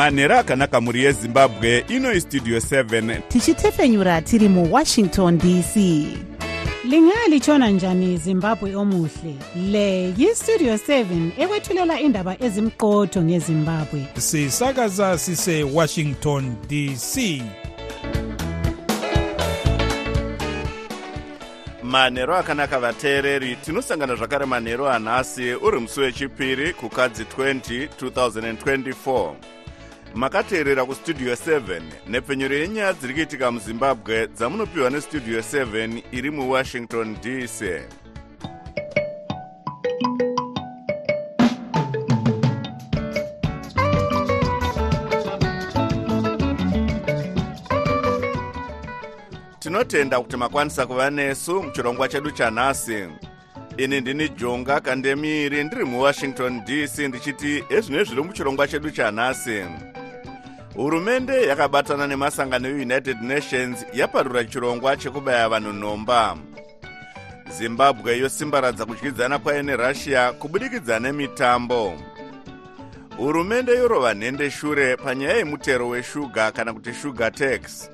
manhero akanaka mhuri yezimbabwe ino istudio 7 tichitefenyura tiri muwashington dc lingalithona njani zimbabwe omuhle? Le yistudio 7 ekwethulela indaba ezimqotho ngezimbabwe. Sisakaza sisewashington dc manhero akanaka vateereri tinosangana zvakare manhero anhasi uri musi wechipiri kukadzi 20 2024 makateerera kustudio 7 nepfenyuro yenyaya dziri kuitika muzimbabwe dzamunopiwa nestudio 7 iri muwashington dc tinotenda kuti makwanisa kuva nesu muchirongwa chedu chanhasi ini ndini jonga kandemiri ndiri muwashington dc ndichiti ezvino zviri muchirongwa chedu chanhasi hurumende yakabatana nemasangano eunited nations yaparura chirongwa chekubaya vanhu nhomba. Zimbabwe yosimbaradza kudyidzana kwayo nerussia kubudikidza nemitambo. Hurumende yorova nhende shure panyaya yemutero weshuga kana kuti sugar tax.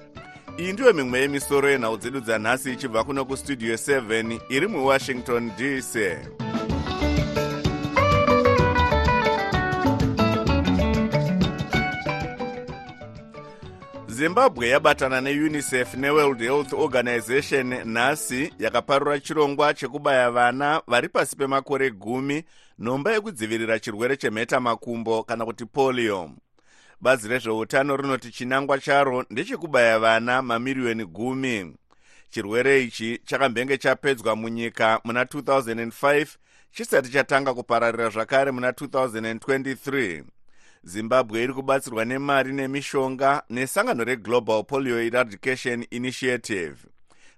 Iyi ndiyo mimwe yemisoro yenhau dzedu dzanhasi ichibva kuno kustudio 7 iri muwashington dc zimbabwe yabatana neunicef neworld health organization nhasi yakaparura chirongwa chekubaya vana vari pasi pemakore gumi nhomba yekudzivirira chirwere chemhetamakumbo kana kuti polio. Bazi rezveutano rinoti chinangwa charo ndechekubaya vana mamiriyoni gumi. Chirwere ichi chakambenge chapedzwa munyika muna 2005 chisati chatanga kupararira zvakare muna 2023 zimbabwe iri kubatsirwa nemari nemishonga nesangano reglobal polio eradication initiative.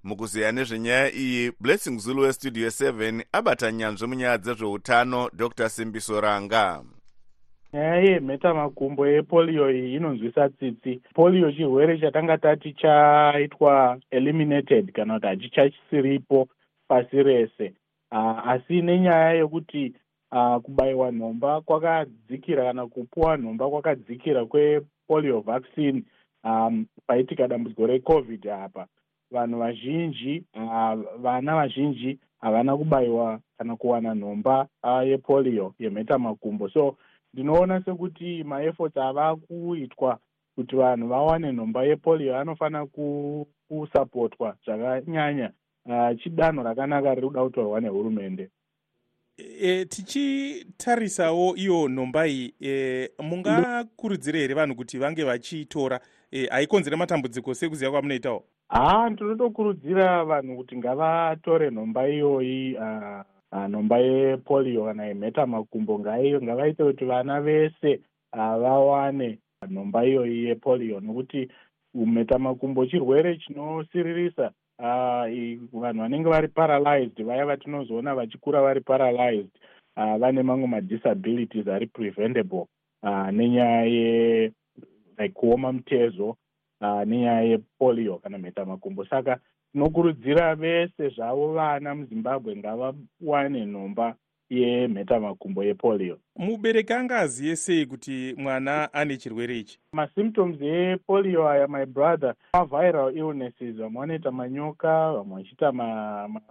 Mukuziya nezvenyaya iyi blessing zulu westudio 7 abata nyanzvi munyaya dzezveutano dr. Simbiso ranga nyaya yemhetamakumbo yepolio iyi inonzwisa tsitsi. Polio chirwere chatanga tati chaitwa eliminated kana kuti hachichasiripo pasi rese. Uh, asi nenyaya yekuti uh, kubayiwa nhomba kwakadzikira kana kupuwa nhomba kwakadzikira kwepolio vaccine um, paitika dambudziko recovid apa. Vanhu vazhinji uh, vana vazhinji havana kubayiwa kana kuwana nhomba uh, yepolio yemhetamakumbo so ndinoona sekuti maefforts ava kuitwa kuti vanhu vawane nhomba yepolio anofanira kusapotwa zvakanyanya. Uh, chidanho rakanaka riri kuda kutorwa nehurumende e, tichitarisawo iyo nhomba iyi. E, mungakurudzire here vanhu kuti vange vachiitora? Haikonzere e, matambudziko sekuziva kwamunoitawo? Ha ndinotokurudzira vanhu kuti ngavatore nhomba iyoyi uh, nhomba yepolio kana yemhetamakumbo ngavaite kuti vana vese vawane nhomba iyoyi yepolio. Nokuti mhetamakumbo chirwere chinosiririsa vanhu vanenge vari paralyzed vaya vatinozoona vachikura vari paralyzed vane mamwe madisabilities ari preventable nenyaya ye like kuoma mutezo nenyaya yepolio kana mhetamakumbo saka tinokurudzira vese zvavo vana muzimbabwe ngavawane nhomba yemhetamakumbo yepolio. Mubereki anga aziye sei kuti mwana ane chirwere ichi? Masymptoms epolio aya my brother maviral illnesses. Vamwe vanoita manyoka vamwe vachiita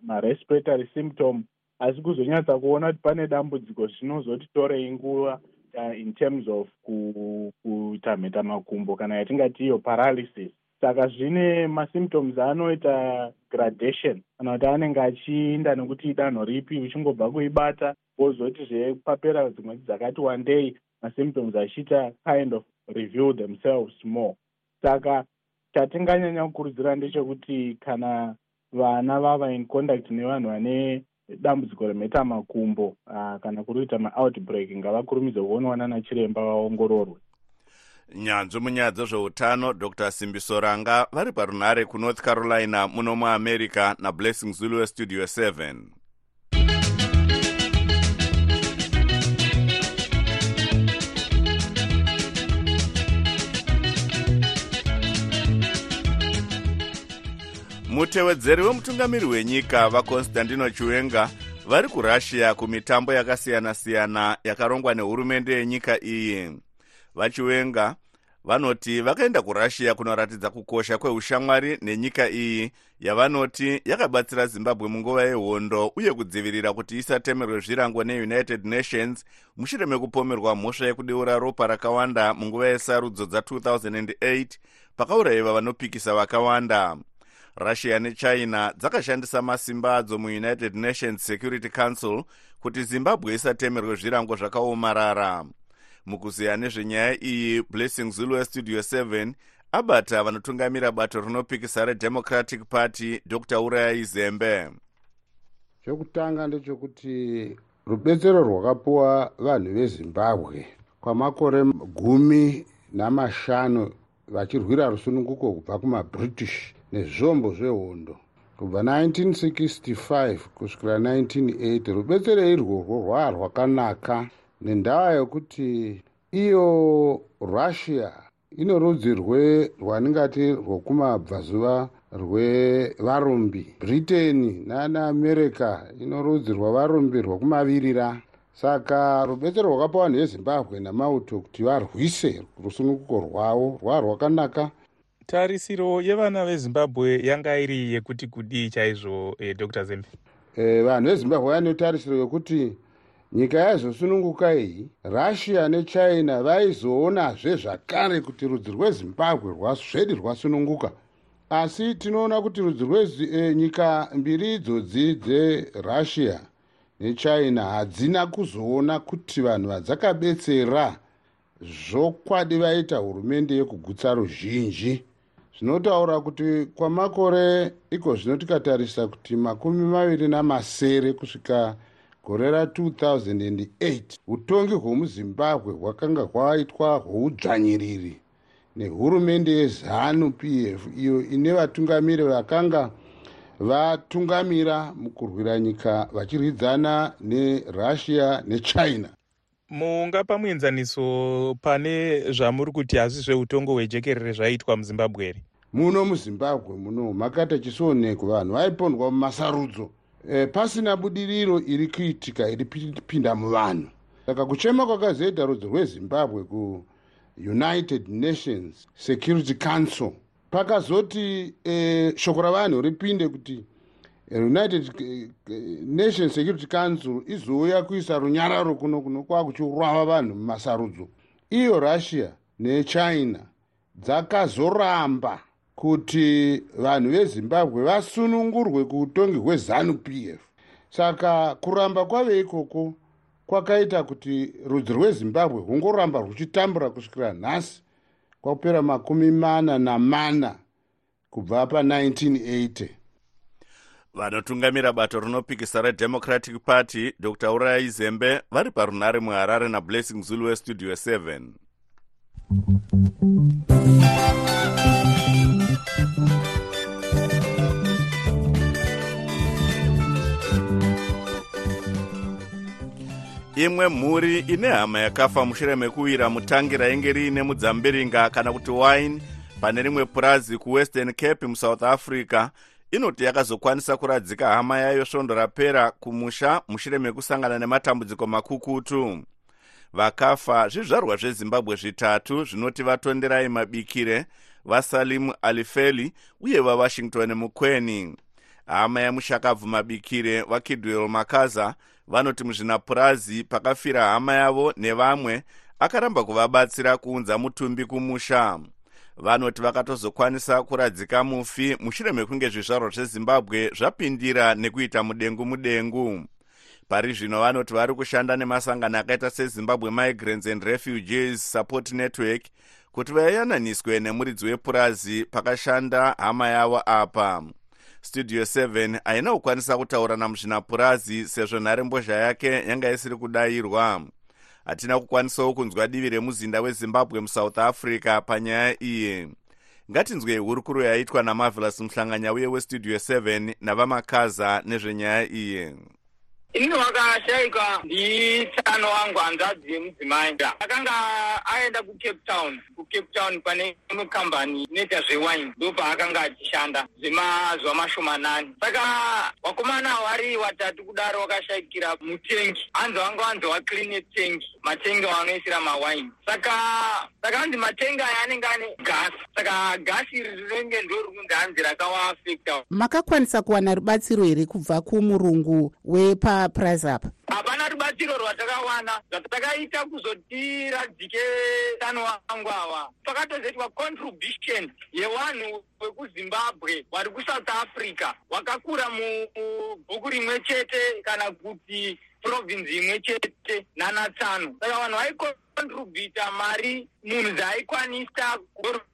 marespiratory ma symptom. Asi kuzonyatsa kuona kuti pane dambudziko zvinozotitorei nguva uh, in terms of kuita mhetamakumbo kana yatingati iyo paralysis saka zvine masymptoms anoita gradation kana kuti anenge achiinda nekuti idanho ripi uchingobva kuibata wozoti zvepapera dzimwe dzakati wandei masymptoms achiita kind of review themselves more. Saka chatinganyanya kukurudzira ndechekuti kana vana vava in contact nevanhu vane dambudziko remhetamakumbo uh, kana kuri kuita maoutbreak ngavakurumidze kuonwa nana chiremba vaongororwe nyanzvi munyaya dzezveutano dr. Simbiso ranga vari parunhare kunorth carolina muno muamerica nablessing zulu westudio 7 mutevedzeri wemutungamiri wenyika vakonstantino chiwenga vari kurussia kumitambo yakasiyana-siyana yakarongwa nehurumende yenyika iyi vachiwenga vanoti vakaenda kurussia kunoratidza kukosha kweushamwari nenyika iyi yavanoti yakabatsira zimbabwe munguva yehondo uye kudzivirira kuti isatemerwe zvirango neunited nations mushure mekupomerwa mhosva yekudeura ropa rakawanda munguva yesarudzo dza2008 pakaurayiwa vanopikisa vakawanda. Russia nechina dzakashandisa masimba adzo muunited nations security council kuti zimbabwe isatemerwe zvirango zvakaomarara mukuziya nezvenyaya iyi blessing zulu westudio 7 abata vanotungamira bato rinopikisa redemocratic party dr urayai zembe. Chekutanga ndechekuti rubetsero rwakapiwa vanhu vezimbabwe kwamakore gumi namashanu vachirwira rusununguko kubva kumabritish nezvombo zvehondo. Kubva 1965 kusvikira 1980 rubetsero irworwo rwaa rwakanaka nendaa yokuti iyo russia ino rudzi rwaningati rwokumabvazuva rwevarumbi britain nanaamerica ino rudzi rwavarumbi rwokumavirira saka rubetsero rwakapa vanhu vezimbabwe namauto kuti varwise rusununguko rwavo rwaa rwakanaka. Tarisiro yevana vezimbabwe yanga iri yekuti kudii chaizvo eh, dr zembe? Eh, vanhu vezimbabwe vane tarisiro yokuti nyika yaizosununguka iyi russia nechina vaizoonazve zvakare kuti rudzi rwezimbabwe rwasvedi rwasununguka. Asi tinoona kuti rudzi rwenyika e, mbiri idzodzi dzerussia nechina hadzina kuzoona kuti vanhu vadzakabetsera zvokwadi vaita hurumende yekugutsa ruzhinji. Zvinotaura kuti kwamakore iko zvino tikatarisa kuti makumi maviri namasere kusvika gore ra2008 utongi hwemuzimbabwe hwakanga hwaitwa hwoudzvanyiriri. Nehurumende yezanu p f iyo ine vatungamiri vakanga vatungamira mukurwira nyika vachirwidzana nerussia nechina. Mungapa muenzaniso pane zvamuri kuti hazvi zveutongo hwejekerere zvaiitwa muzimbabwe here muno muzimbabwe muno makati chisionekwa vanhu vaipondwa mumasarudzo e, pasina budiriro iri kuitika iri pinda muvanhu. Saka kuchema kwakazoita rudzi rwezimbabwe kuunited nations security council pakazoti e, shoko ravanhu ripinde kuti united nations security council izouya kuisa runyararo kuno kuno kwakuchiurava vanhu mumasarudzo. Iyo russia nechina dzakazoramba kuti vanhu vezimbabwe vasunungurwe kuutongi hwezanu p f. Saka kuramba kwave ikoko kwakaita kuti rudzi rwezimbabwe rwungoramba ruchitambura kusvikira nhasi kwakupera makumi mana namana kubva pa1980 vanotungamira bato rinopikisa redemocratic party dr urayai zembe vari parunare muharare nablessing zulu westudio 7 imwe mhuri ine hama yakafa mushure mekuwira mutangi rainge riine mudzambiringa kana kuti wine pane rimwe purazi kuwestern cape musouth africa inoti yakazokwanisa kuradzika hama yayo svondo rapera kumusha mushure mekusangana nematambudziko makukutu. Vakafa zvizvarwa zvezimbabwe zvitatu zvinoti vatonderai mabikire vasalimu alifeli uye vawashington mukweni hama yamushakabvu mabikire vakidwell makaza vanoti muzvinapurazi pakafira hama yavo nevamwe akaramba kuvabatsira kuunza mutumbi kumusha. Vanoti vakatozokwanisa kuradzika mufi mushure mekunge zvizvarwa zvezimbabwe zvapindira nekuita mudengu mudengu pari zvino vanoti vari kushanda nemasangano akaita sezimbabwe migrants and refugees support network kuti vayananiswe nemuridzi wepurazi pakashanda hama yavo apa studio 7 haina kukwanisa kutaura namuzvinapurazi sezvo nharembozha yake yanga isiri kudayirwa. Hatina kukwanisawo kunzwa divi remuzinda wezimbabwe musouth africa panyaya iyi. Ngatinzwei hurukuro yaitwa namavelas muhlanganyauye westudio 7 navamakaza nezvenyaya iyi ini wakashayika nditano wangu hanzvadzi yemudzimai akanga aenda kucape town kucape town pane imwe kambani inoita zvewine ndo paakanga achishanda zvemazuva mashomanani saka vakomana vari watatu kudaro wakashayikira mutengi hanzi vanga vanzi wakline tengi matenga vanoisira mawaini saka saka anzi matenga aya anenge ane gasi saka gasi iri rinenge ndo rikunzi hanzi rakavaafekta makakwanisa kuwana rubatsiro here kubva kumurungu wepaprize up? Hapana rubatsiro rwatakawana. Zvatakaita kuzotiradzike tano wangu ava pakatozoitwa contribution yevanhu vekuzimbabwe vari kusouth africa. Wakakura mubhuku rimwe chete kana kuti provinsi imwe chete nanatsano. Saka vanhu vaikontributa mari munhu dzaaikwanisa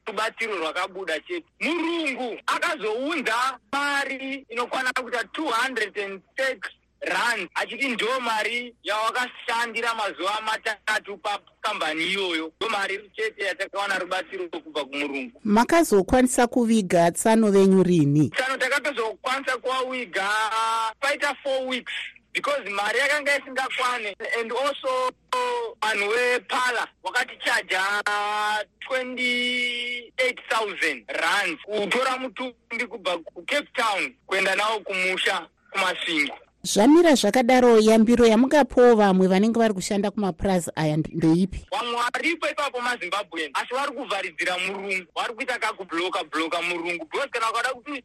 rubatsiro rwakabuda chete. Murungu akazounza mari inokwana kuita 230 rand achiti ndo mari yawakashandira mazuva matatu pakambani iyoyo. Ndo mari chete yatakawana rubatsiro kubva kumurungu. Makazokwanisa kuviga tsano venyu rini? Tsano takatozokwanisa kuvawiga paita four weeks because mari yakanga isingakwane and also vanhu vepala wakatichaja 28000 rand kutora mutumbi kubva kucape town kuenda nawo kumusha kumasvingo zvamira zvakadaro yambiro yamungapawo vamwe vanenge vari kushanda kumapurazi aya ndeipi vamwe varipo ipapo mazimbabwen asi vari kuvharidzira murungu vari kuita kakubloka bloka murungu because kana ukada kuti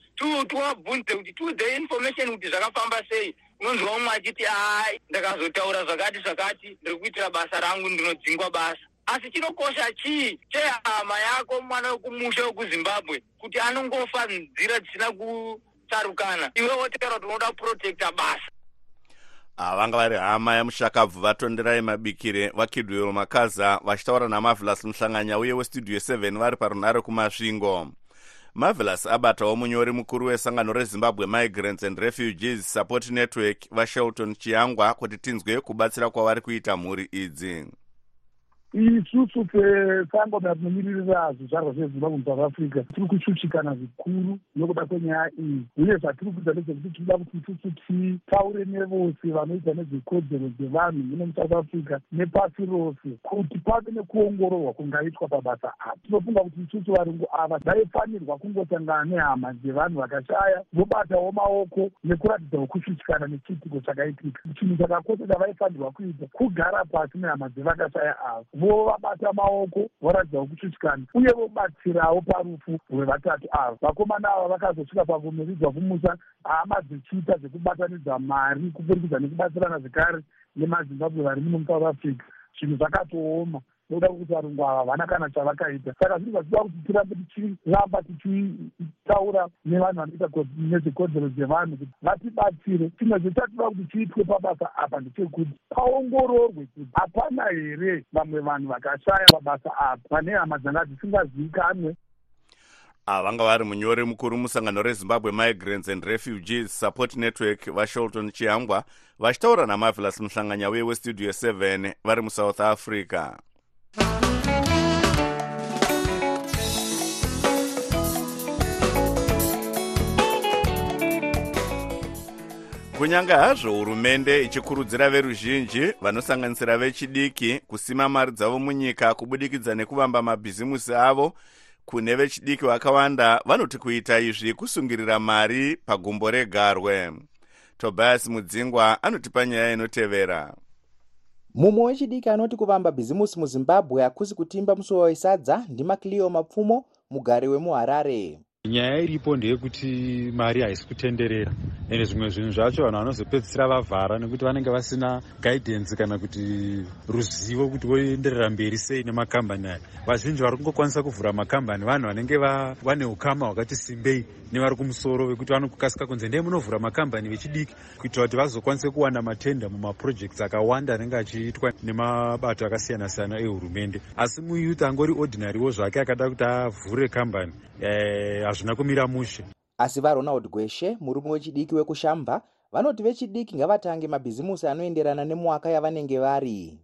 tiwabvunze kuti tiudze information kuti zvakafamba sei unonzwa umwe achiti hai ndakazotaura zvakati zvakati ndiri kuitira basa rangu ndinodzingwa basa. Asi chinokosha chii? Chehama yako mwana wekumusha wekuzimbabwe kuti anongofa nzira dzisina kutsarukana? Iwe wotaura kuti unoda kuprotecta basa. Vanga vari hama yamushakabvu vatonderai mabikire vakidwero makaza vachitaura namavelas muhlanganya uye westudio 7 vari parunhare kumasvingo marvelous abatawo munyori mukuru wesangano rezimbabwe migrants and refugees support network vashelton chiyangwa kuti tinzwe kubatsira kwavari kuita mhuri idzi isusu sesangano rinimiririra zvizvarwa zvezimbabwe musouth africa tiri kushushikana zvikuru nokuda kwenyaya iyi. Uye zvatiri kuita ndezvekuti tinoda kuti isusu titaure nevose vanoita nezvekodzero dzevanhu muno musouth africa nepasi rose kuti pave nekuongororwa kungaitwa pabasa apa. Tinofunga kuti isusu varungu ava vaifanirwa kungosangana nehama dzevanhu vakashaya vobatawo maoko nekuratidzawo kushushikana nechiitiko chakaitika. Chinhu chakakoshera vaifanirwa kuita kugara pasi nehama dzevakashaya ava vovabata maoko voratidzawo kushushikana uye vobatsirawo parufu rwevatatu ava. Vakomana ava vakazosvika pakumiridzwa kumusa hama dzichiita zvekubatanidza mari kuburikidza nekubatsirana zvekare nemazimbabwe vari muno musouth africa zvinhu zvakatooma nokuda kwekuti varungu ava havana kana chavakaita. Saka zvinhu zvachida kuti tirambe tichiramba tichitaura nevanhu vanoita nezvekodzero dzevanhu kuti vatibatsire. Chimwe zvetatoda kuti chiitwe pabasa apa ndechekuti paongororwe kuti hapana here vamwe vanhu vakashaya pabasa apa vane hama dzanga dzisingazivikanwe. Vanga vari munyori mukuru musangano rezimbabwe migrants and refugees support network vashelton chiyangwa vachitaura namavelas muhlanganya uye westudio 7 vari musouth africa kunyange hazvo hurumende ichikurudzira veruzhinji vanosanganisira vechidiki kusima mari dzavo munyika kubudikidza nekuvamba mabhizimusi avo. Kune vechidiki vakawanda vanoti kuita izvi kusungirira mari pagumbo regarwe. Tobias mudzingwa anotipa nyaya inotevera mumwe wechidiki anoti kuvamba bhizimusi muzimbabwe hakusi kutimba musuwa wesadza ndimakliyo mapfumo mugari wemuharare nyaya iripo ndeyekuti mari haisi kutenderera. Ende zvimwe zvinhu zvacho vanhu vanozopedzisira vavhara nekuti vanenge vasina guidance kana kuti ruzivo kuti voenderera mberi sei nemakambani aya. Vazhinji vari kungokwanisa kuvhura makambani. Vanhu vanenge vane ukama hwakati simbei nevari kumusoro vekuti vanokasika kunze ndee munovhura makambani vechidiki. Kuitira kuti vazokwanise kuwana matenda mumaprojects akawanda anenge achiitwa nemabato akasiyana-siyana ehurumende. Asi muyouth angori ordinarywo zvake akada kuti avhure kambani hazvina kumira mushe. Asi varonald gweshe murume wechidiki wekushamba vanoti vechidiki ngavatange mabhizimusi anoenderana nemwaka yavanenge vari.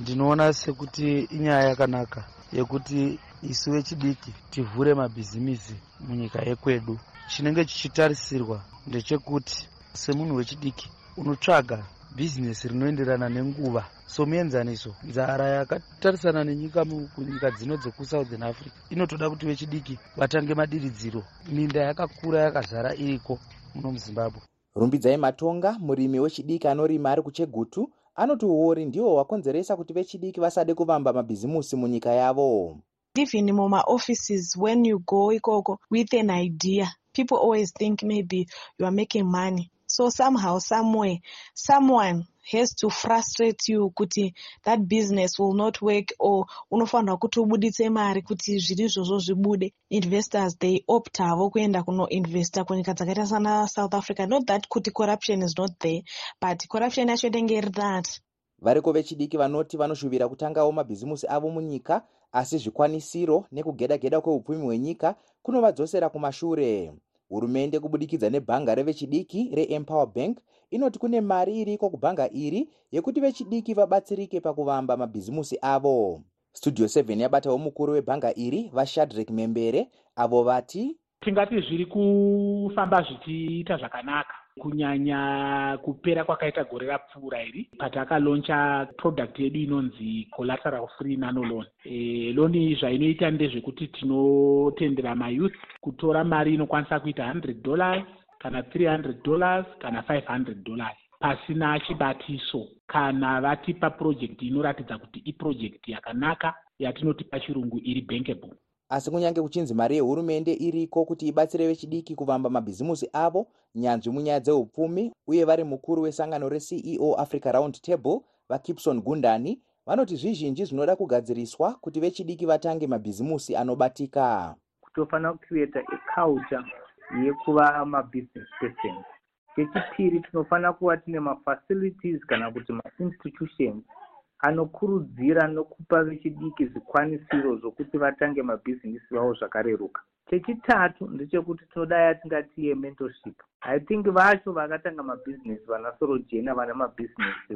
Ndinoona sekuti inyaya yakanaka yekuti isu vechidiki tivhure mabhizimisi munyika yekwedu. Chinenge chichitarisirwa ndechekuti semunhu wechidiki unotsvaga bhizinesi rinoenderana nenguva. Somuenzaniso nzara yakatarisana nenyika kunyika dzino dzekusouthern africa inotoda kuti vechidiki vatange madiridziro. Minda yakakura yakazara iriko muno muzimbabwe. Rumbidzai matonga murimi wechidiki anorima ari kuchegutu anoti uori ndihwo hwakonzeresa kuti vechidiki vasade kuvamba mabhizimusi munyika yavo. Even mumaoffices when you go ikoko with an idea. People always think maybe you are making money so somehow somewhere someone has to frustrate you kuti that business will not work or unofanirwa kuti ubuditse mari kuti zviri izvozvo zvibude. Investors they opt havo kuenda kunoinvesta kunyika dzakaita sana south africa. Not that kuti corruption is not there but corruption yacho inenge iri that. Variko vechidiki vanoti vanoshuvira kutangawo mabhizimusi avo munyika asi zvikwanisiro nekugeda geda kweupfumi hwenyika kunovadzosera kumashure hurumende kubudikidza nebhanga revechidiki reempower bank inoti kune mari iriko kubhanga iri yekuti vechidiki vabatsirike pakuvamba mabhizimusi avo. Studio 7 yabatawo mukuru webhanga iri vashadrek membere avo vati tingati zviri kufamba zvichiita zvakanaka kunyanya kupera kwakaita gore rapfuura iri patakaloncha product yedu inonzi collateral free nanoloan e, loni zvainoita ndezvekuti tinotendera mayouth kutora mari inokwanisa kuita 100 dollars kana 300 dollars kana 500 dollars pasina chibatiso. Kana vatipa project inoratidza kuti iproject yakanaka yatinoti pachirungu iri bankable asi kunyange kuchinzi mari yehurumende iriko kuti ibatsire vechidiki kuvamba mabhizimusi avo nyanzvi munyaya dzeupfumi uye vari mukuru wesangano receo africa round table vakipson gundani vanoti zvizhinji zvinoda kugadziriswa kuti vechidiki vatange mabhizimusi anobatika. Tofanira kucreata aculture yekuva mabusiness persons chechipiri tinofanira kuva tine mafacilities kana kuti mainstitutions anokurudzira nokupa vechidiki zvikwanisiro zvokuti vatange mabhizinisi vavo zvakareruka. Chechitatu ndechekuti tinoda yatingati yementorship i think vacho vakatanga mabhizinesi vana sorojena vana mabhizinesi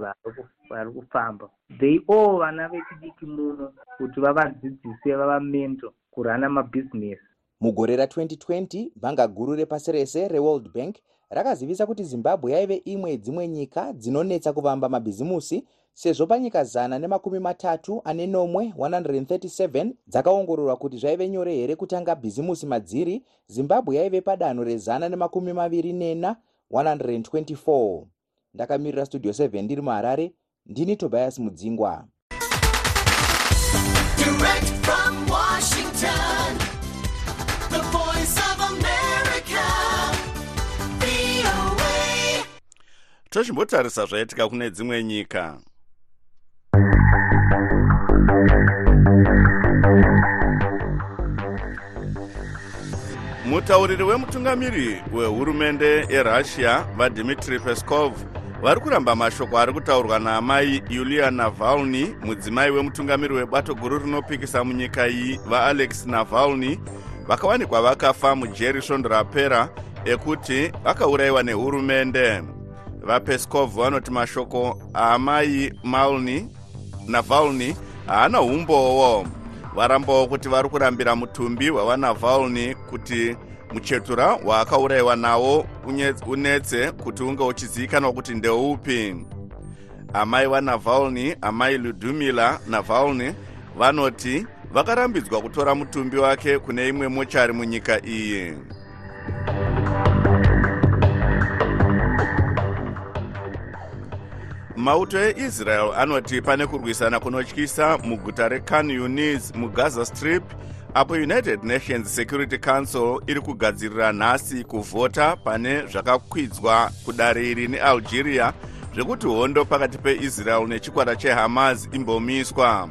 vari kufamba they all vana vechidiki muno kuti vavadzidzise vavamento kurana mabhizinesi mugore ra2020 bhanga guru repasi rese reworld bank rakazivisa kuti zimbabwe yaive imwe yedzimwe nyika dzinonetsa kuvamba mabhizimusi sezvo panyika zana nemakumi matatu ane nomwe 137 dzakaongororwa kuti zvaive nyore here kutanga bhizimusi madziri zimbabwe yaive padanho rezana nemakumi maviri nena 124 ndakamirira studio 7 ndiri muharare ndini tobias mudzingwa. Direct from Washington, the voice of America, VOA. tochimbotarisa zvaitika kune dzimwe nyika mutauriri wemutungamiri wehurumende yerussia vadmitri peskov vari kuramba mashoko ari kutaurwa naamai yulia navalny mudzimai wemutungamiri webato guru rinopikisa munyika iyi vaalex navalny vakawanikwa vakafa mujeri svondo rapera ekuti vakaurayiwa nehurumende. Vapeskov vanoti mashoko aamai malny navalny haana umbowo varambawo kuti vari kurambira mutumbi wavanavalny kuti muchetura waakaurayiwa nawo unetse kuti unge uchizivikanwa kuti ndeupi. Amai vanavalny amai ludumila navalny vanoti vakarambidzwa kutora mutumbi wake kune imwe mochari munyika iyi mauto eisrael anoti pane kurwisana kunotyisa muguta recan unis mugaza strip apo united nations security council iri kugadzirira nhasi kuvhota pane zvakakwidzwa kudare iri nealgeria zvekuti hondo pakati peisrael nechikwata chehamas imbomiswa.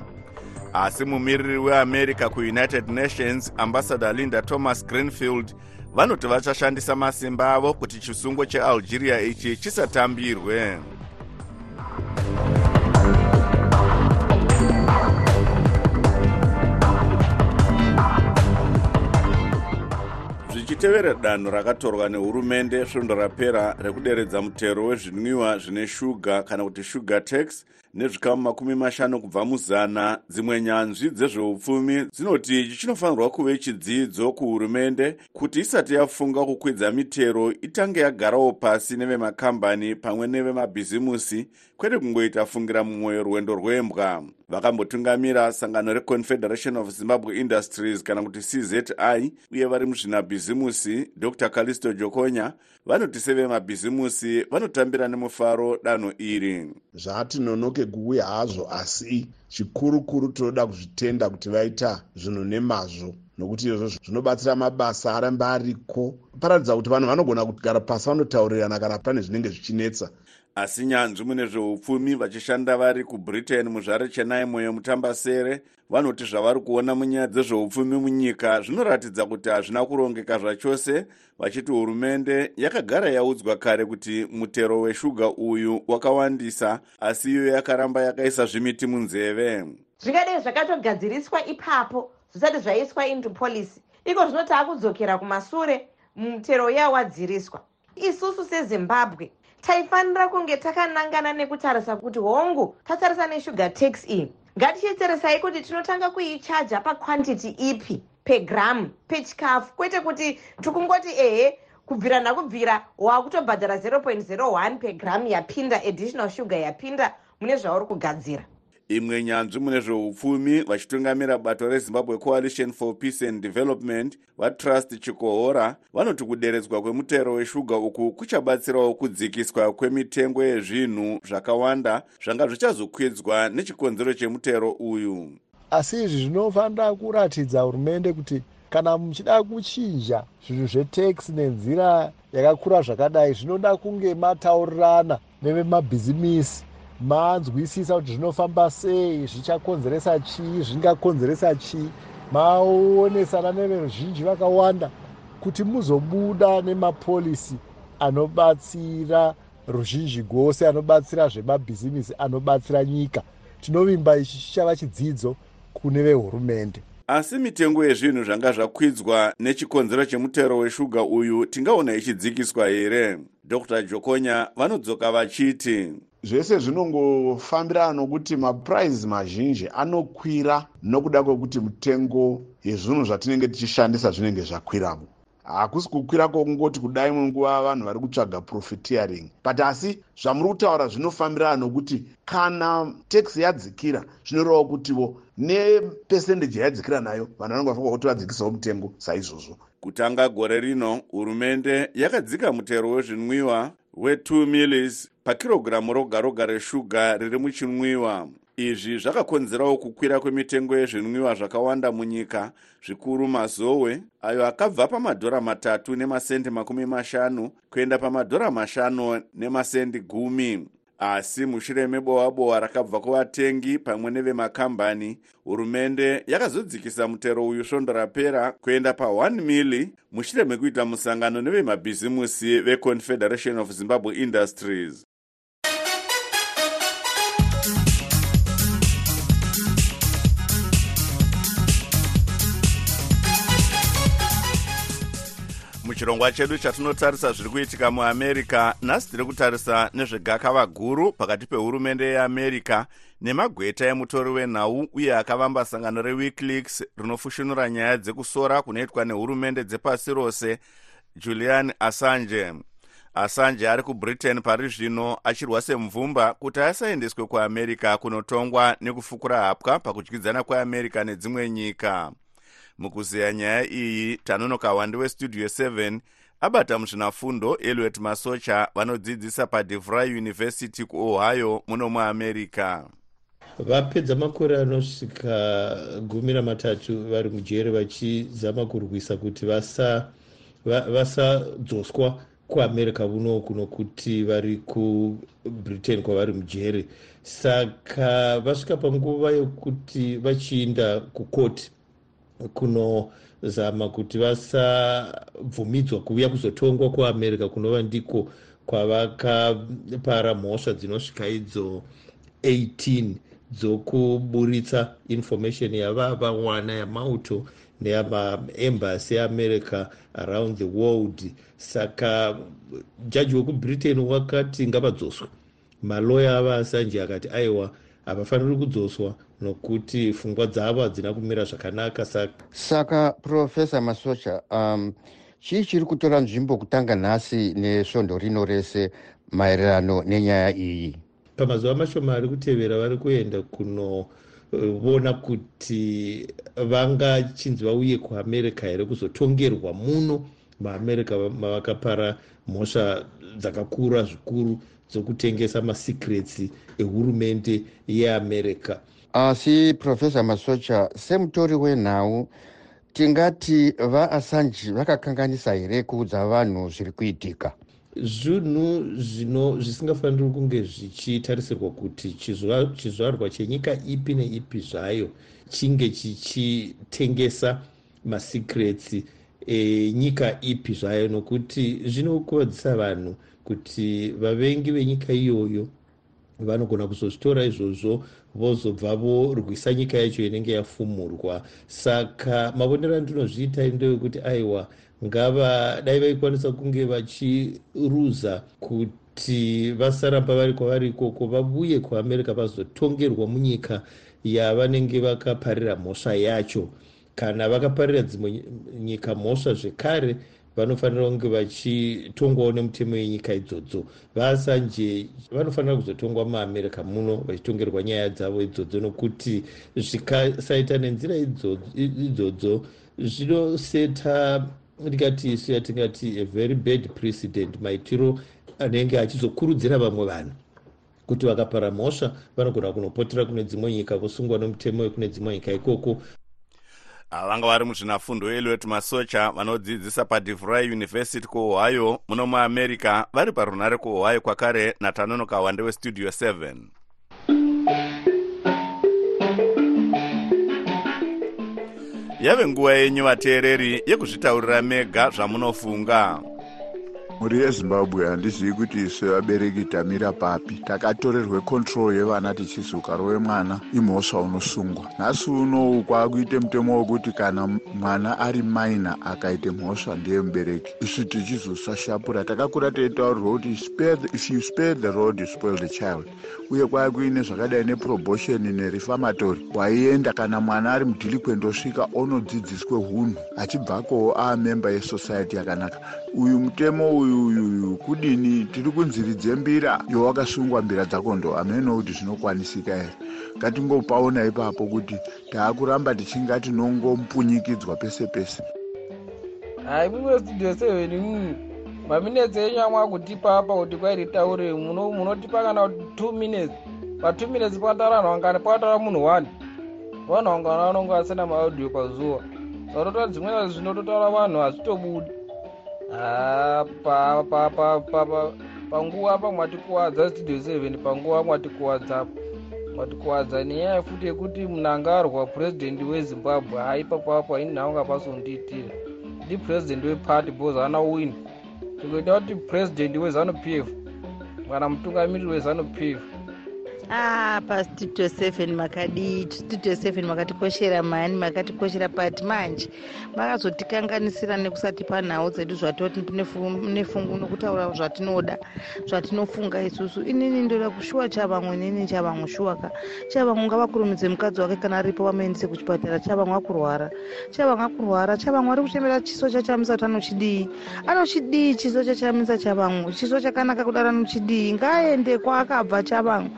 Asi mumiriri weamerica kuunited nations ambassador linda thomas greenfield vanoti vachashandisa masimba avo kuti chisungo chealgeria ichi chisatambirwe zvichitevera danho rakatorwa nehurumende svondo rapera rekuderedza mutero wezvinwiwa zvine shuga kana kuti sugar tax nezvikamu makumi mashanu kubva muzana. Dzimwe nyanzvi dzezveupfumi dzinoti ichi chinofanirwa kuve chidzidzo kuhurumende kuti isati yafunga kukwidza mitero itange yagarawo pasi nevemakambani pamwe nevemabhizimusi kwete kungoita fungira mumwe rwendo rwembwa. Vakambotungamira sangano reconfederation of zimbabwe industries kana kuti czi uye vari muzvinabhizimusi dr. Calisto jokonya. Vanoti sevemabhizimusi vanotambira nemufaro danho iri. Zvati nonoke kuuya hazvo asi chikurukuru tinoda kuzvitenda kuti vaita zvinhu nemazvo nokuti izvozvo zvinobatsira mabasa arambe ariko. Paratidza kuti vanhu vanogona kugara pasi vanotaurirana kana pane zvinenge zvichinetsa asi nyanzvi mune zveupfumi vachishanda vari kubritain muzvare chenai moyo mutambasere vanoti zvavari kuona munyaya dzezveupfumi munyika zvinoratidza kuti hazvina kurongeka zvachose vachiti hurumende yakagara yaudzwa kare kuti mutero weshuga uyu wakawandisa asi iyo yakaramba yakaisa zvimiti munzeve. Zvingadei zvakatogadziriswa ipapo zvisati zvaiswa into policy. Iko zvino taakudzokera kumasure mutero uya wadziriswa. Isusu sezimbabwe taifanira kunge takanangana nekutarisa kuti hongu tatarisa neshugar tax iyi ngatichitarisai kuti tinotanga kuichaja pakwantity ipi pegramu pechikafu. Kwete kuti tikungoti ehe kubvira nakubvira waakutobhadhara 0.01 pegramu yapinda additional sugar yapinda mune zvauri kugadzira imwe nyanzvi mune zveupfumi vachitungamira bato rezimbabwe coalition for peace and development vatrust chikohora vanoti kuderedzwa kwemutero weshuga uku kuchabatsirawo kudzikiswa kwemitengo yezvinhu zvakawanda zvanga zvichazokwidzwa nechikonzero chemutero uyu. Asi izvi zvinofanira kuratidza hurumende kuti kana muchida kuchinja zvinhu zvetax nenzira yakakura zvakadai zvinoda kunge mataurirana nevemabhizimisi manzwisisa kuti zvinofamba sei zvichakonzeresa chii zvingakonzeresa chii maonesana neveruzhinji vakawanda kuti muzobuda nemapolisi anobatsira ruzhinji gose anobatsira zvemabhizimisi anobatsira nyika. Tinovimba ichi chichava chidzidzo kune vehurumende. Asi mitengo yezvinhu zvanga zvakwidzwa nechikonzero chemutero weshuga uyu tingaona ichidzikiswa here? Dr jokonya vanodzoka vachiti zvese zvinongofambirana nokuti mapuraizi mazhinji anokwira nokuda kwekuti mitengo yezvinhu zvatinenge tichishandisa zvinenge zvakwiramo. Hakusi kukwira kwokungoti kudai munguva vanhu vari kutsvaga profiteering but asi zvamuri kutaura zvinofambirana nokuti kana taxi yadzikira zvinorevawo kutivo nepesendeji yayadzikira nayo vanhu vanenge vafanwa kuti vadzikisawo mutengo saizvozvo. Kutanga gore rino hurumende yakadzika mutero wezvinwiwa we2 millis pakirogiramu roga roga reshuga riri muchinwiwa. Izvi zvakakonzerawo kukwira kwemitengo yezvinwiwa zvakawanda munyika zvikuru mazowe ayo akabva pamadhora matatu nemasendi makumi mashanu kuenda pamadhora mashanu nemasendi gumi asi mushure mebohwa bohwa rakabva kuvatengi pamwe nevemakambani hurumende yakazodzikisa mutero uyu svondo rapera kuenda pa1 mili mushure mekuita musangano nevemabhizimusi veconfederation of zimbabwe industries muchirongwa chedu chatinotarisa zviri kuitika muamerica nhasi tiri kutarisa nezvegakava guru pakati pehurumende yeamerica nemagweta emutori wenhau uye akavamba sangano rewikileaks rinofushunura nyaya dzekusora kunoitwa nehurumende dzepasi rose julian assange. Assange ari kubritain pari zvino achirwa semvumba kuti asaendeswe kuamerica kunotongwa nekufukura hapwa pakudyidzana kweamerica nedzimwe nyika mukuziya nyaya iyi tanonoka wandi westudio 7 abata muzvinafundo eliot masocha vanodzidzisa padevry university kuohio muno muamerica vapedza makore anosvika gumi ramatatu vari mujere vachizama kurwisa kuti vasadzoswa vasa kuamerica unoku nokuti vari kubritain kwavari mujere saka vasvika panguva yokuti vachiinda kukoti kunozama kuti vasabvumidzwa kuuya kuzotongwa kuamerica kunova ndiko kwavakapara mhosva dzinosvika idzo 18 dzokuburitsa information yavavawana yamauto neyamaembasi eamerica around the world. Saka jaji wekubritain wakati ngavadzoswe. Maloya avaasanje akati aiwa havafaniri kudzoswa nokuti pfungwa dzavo hadzina kumira zvakanaka saka saka profesa masocha um, chii chiri kutora nzvimbo kutanga nhasi nesvondo rino rese maererano nenyaya iyi? Pamazuva mashoma ari kutevera vari kuenda kunoona kuti vangachinzi vauye kuamerica here kuzotongerwa muno. Maamerica mavakapara mhosva dzakakura zvikuru dzokutengesa masecrets ehurumende yeamerica asi profesa masocha semutori wenhau tingati vaassange vakakanganisa here kuudza vanhu zviri kuitika? Zvinhu zvino zvisingafaniri kunge zvichitarisirwa kuti chizvarwa chenyika ipi neipi zvayo chinge chichitengesa masecrets enyika ipi zvayo nokuti zvinokuvadzisa vanhu kuti vavengi venyika iyoyo vanogona kuzozvitora izvozvo vozobva vorwisa nyika yacho inenge yafumurwa. Saka mavonero andinozviita ndewekuti aiwa ngava dai vaikwanisa kunge vachiruza kuti vasaramba vari kwavari ikoko vabuye kuamerica vazotongerwa munyika yavanenge vakaparira mhosva yacho. Kana vakaparira dzimwe nyika mhosva zvekare vanofanira kunge vachitongwawo nemutemo yenyika idzodzo. Vasanje vanofanira kuzotongwa muamerica muno vachitongerwa nyaya dzavo idzodzo nokuti zvikasaita nenzira idzodzo zvinoseta ndingati isu yatingati a very bad president maitiro anenge achizokurudzira vamwe vanhu kuti vakapara mhosva vanogona kunopotera kune dzimwe nyika kusungwa nemutemo wekune dzimwe nyika ikoko vanga vari muzvinafundo eliot masocha vanodzidzisa padivry university kuohio muno muamerica vari parunare kuohio kwakare natanonoka wande westudio 7 yave nguva yenyu vateereri yekuzvitaurira mega zvamunofunga mhuri yezimbabwe handizivi kuti isu vabereki tamira papi. Takatorerwe kontrol yevana tichizuka rove mwana imhosva unosungwa. Nhasi unowu kwaakuite mutemo wekuti kana mwana ari maina akaite mhosva ndeye mubereki. Isu tichizosashapura takakura teitaurirwa kuti if you spare the road you spoil the child. Uye kwaakuine zvakadai neprobotion nerifamatory waienda kana mwana ari mudhilikwend osvika onodzidziswe hunhu. Achibvakowo aamemba yesociety yakanaka. Uyu mutemo uyu uyuyu kudini tiri kunziridze mbira yowakasungwa mbira dzako ndo hameno kuti zvinokwanisika here ngatingopaona ipapo kuti taakuramba tichinga tinongompunyikidzwa pese pese hai mumwe studio seven mu maminetsi enyu amwe akutipa apa kuti kwairitaure munotipa kana two minutes patwo minutes pakataura vanhu vangani pakataura munhu one vanhu vangani vanonge vasina maaudio pazuva sakutotaura dzimwe zvinototaura vanhu hazvitobudi panguva pa mwatikuwadza studio seven panguva mwatikuwadzapo mwatikuwadza nenyaya futi yekuti munangarwa purezidendi wezimbabwe haipapapo haini nhaunga pasondiitira ndi purezidendi weparty bcause haana win. Tikuita kuti purezidendi wezanup f kana mutungamiriri wezanup f ah pastudio seven makadii studio seven makatikoshera mani makatikoshera pati manje makazotikanganisira nekusatipa nhau dzedu zvatoti nefungu nokutaura zvatinoda zvatinofunga isusu. Inini ndoda kushuwa chavamwe nini chavamwe shuwaka. Chavamwe ngavakurumidze mukadzi wake kana aripo vamuendese kuchipatara chavamwe akurwara. Chavamwe akurwara chavamwe ari kuchemera chiso chachamisa kuti anochidii? Anochidii chiso chachamisa chavamwe? Chiso chakanaka kudara anochidii? Ngaaende kwaakabva chavamwe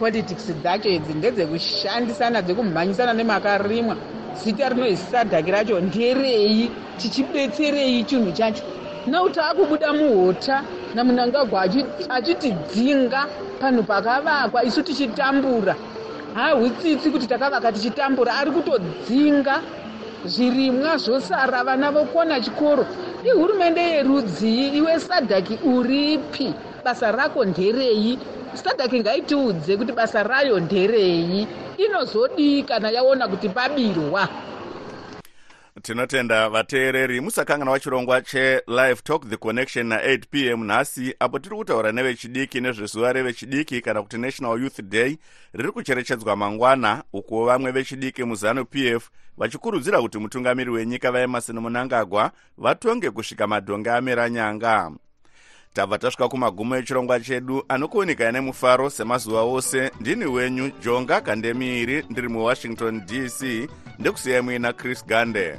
politics dzacho idzi ndedzekushandisana dzekumhanyisana nemakarimwa. Zita rinoisadhaki racho nderei? Tichibetserei chinhu chacho? Nokuti akubuda muhota namunangagwa achitidzinga panhu pakavakwa isu tichitambura. Hahutsitsi kuti takavaka tichitambura ari kutodzinga zvirimwa zvosara vana vokona chikoro. Ihurumende yerudzii iwe sadhaki uripi? Basa rako nderei sadhaki ngaitiudze kuti basa rayo nderei. Inozodii kana yaona kuti pabirwa tinotenda vateereri musakangana wachirongwa chelive talk the connection na8 p m. Nhasi apo tiri kutaura nevechidiki nezvezuva revechidiki kana kuti national youth day riri kucherechedzwa mangwana uko vamwe vechidiki muzanu p f vachikurudzira kuti mutungamiri wenyika vaemarson munangagwa vatonge kusvika madhonge amera nyanga tabva tasvika kumagumo echirongwa chedu anokuoneka nemufaro semazuva ose. Ndini wenyu jonga kandemiiri ndiri muwashington dc ndekusiyai muina chris gande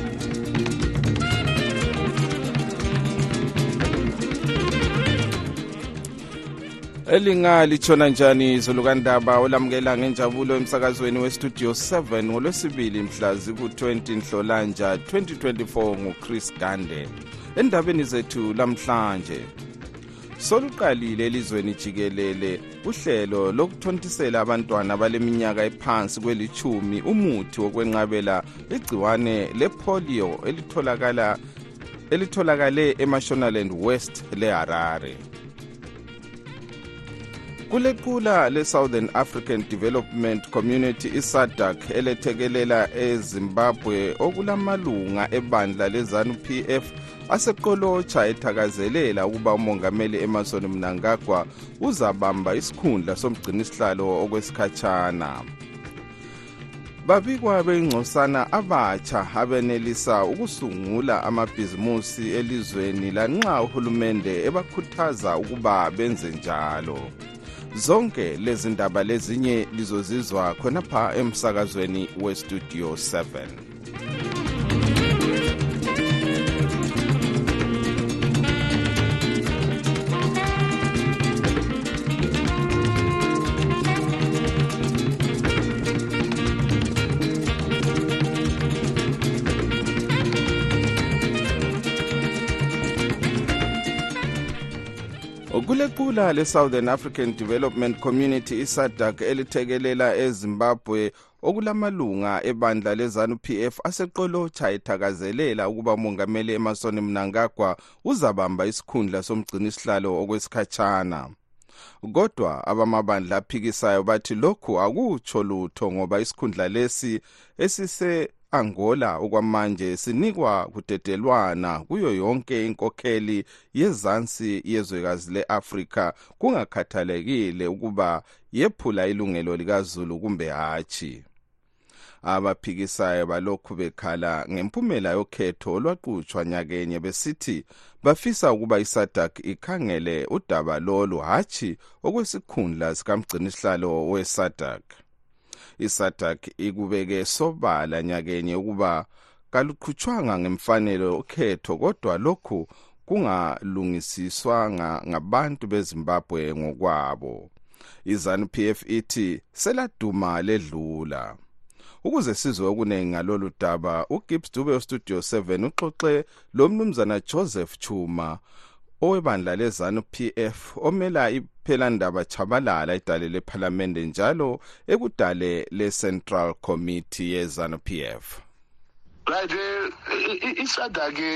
elinga litshona njani izolukandaba olamukela ngenjabulo emsakazweni westudio 7 ngolwesibili mhla ziku-20 nhlolanja 2024 nguchris gande. Endabeni zethu lamhlanje soluqalile elizweni jikelele uhlelo lokuthontisela abantwana baleminyaka ephansi kwelichumi umuthi wokwenqabela igciwane lepolio elitholakala elitholakale emashonaland west leharare. Kulequla le-southern african development community isadak elethekelela ezimbabwe okulamalunga ebandla lezanu-p f aseqolotsha ethakazelela ukuba umongameli emerson mnangagwa uzabamba isikhundla somgcinisihlalo okwesikhatshana. Babikwa bengcosana abatsha abenelisa ukusungula amabhizimusi elizweni lanxa uhulumende ebakhuthaza ukuba benze njalo. Zonke lezi ndaba lezinye lizozizwa khonapha emsakazweni westudio 7 kulequla le-southern african development community isadak elithekelela ezimbabwe okulamalunga ebandla lezanu-p f aseqolotsha ethakazelela ukuba umongameli emerson mnangagwa uzabamba isikhundla somgcinisihlalo okwesikhatshana. Kodwa abamabandla aphikisayo bathi lokhu akutsho lutho ngoba isikhundla lesi esise angola okwamanje sinikwa kudedelwana kuyo yonke inkokheli yezansi yezwekazi le-afrika. Kungakhathalekile ukuba yephula ilungelo likazulu kumbe hatshi. Abaphikisayo balokhu bekhala ngempumela yokhetho olwaqutshwa nyakenye besithi bafisa ukuba isadak ikhangele udaba lolu hatshi okwesikhundla sikamgcinisihlalo wesadak isadak ikubeke sobala nyakenye ukuba kaluqhutshwanga ngemfanelo ukhetho kodwa lokhu kungalungisiswanga ngabantu bezimbabwe ngokwabo. Izanu-p f ithi seladuma ledlula. Ukuze sizwe okuningi ngalolu daba ugibbs dube ustudio 7 uxoxe lo mnumzana joseph chuma. Owebandla lezanu-p f omela iphelandaba chabalala idale lephalamende njalo ekudale le-central committee yezanu-p f right isadak-ke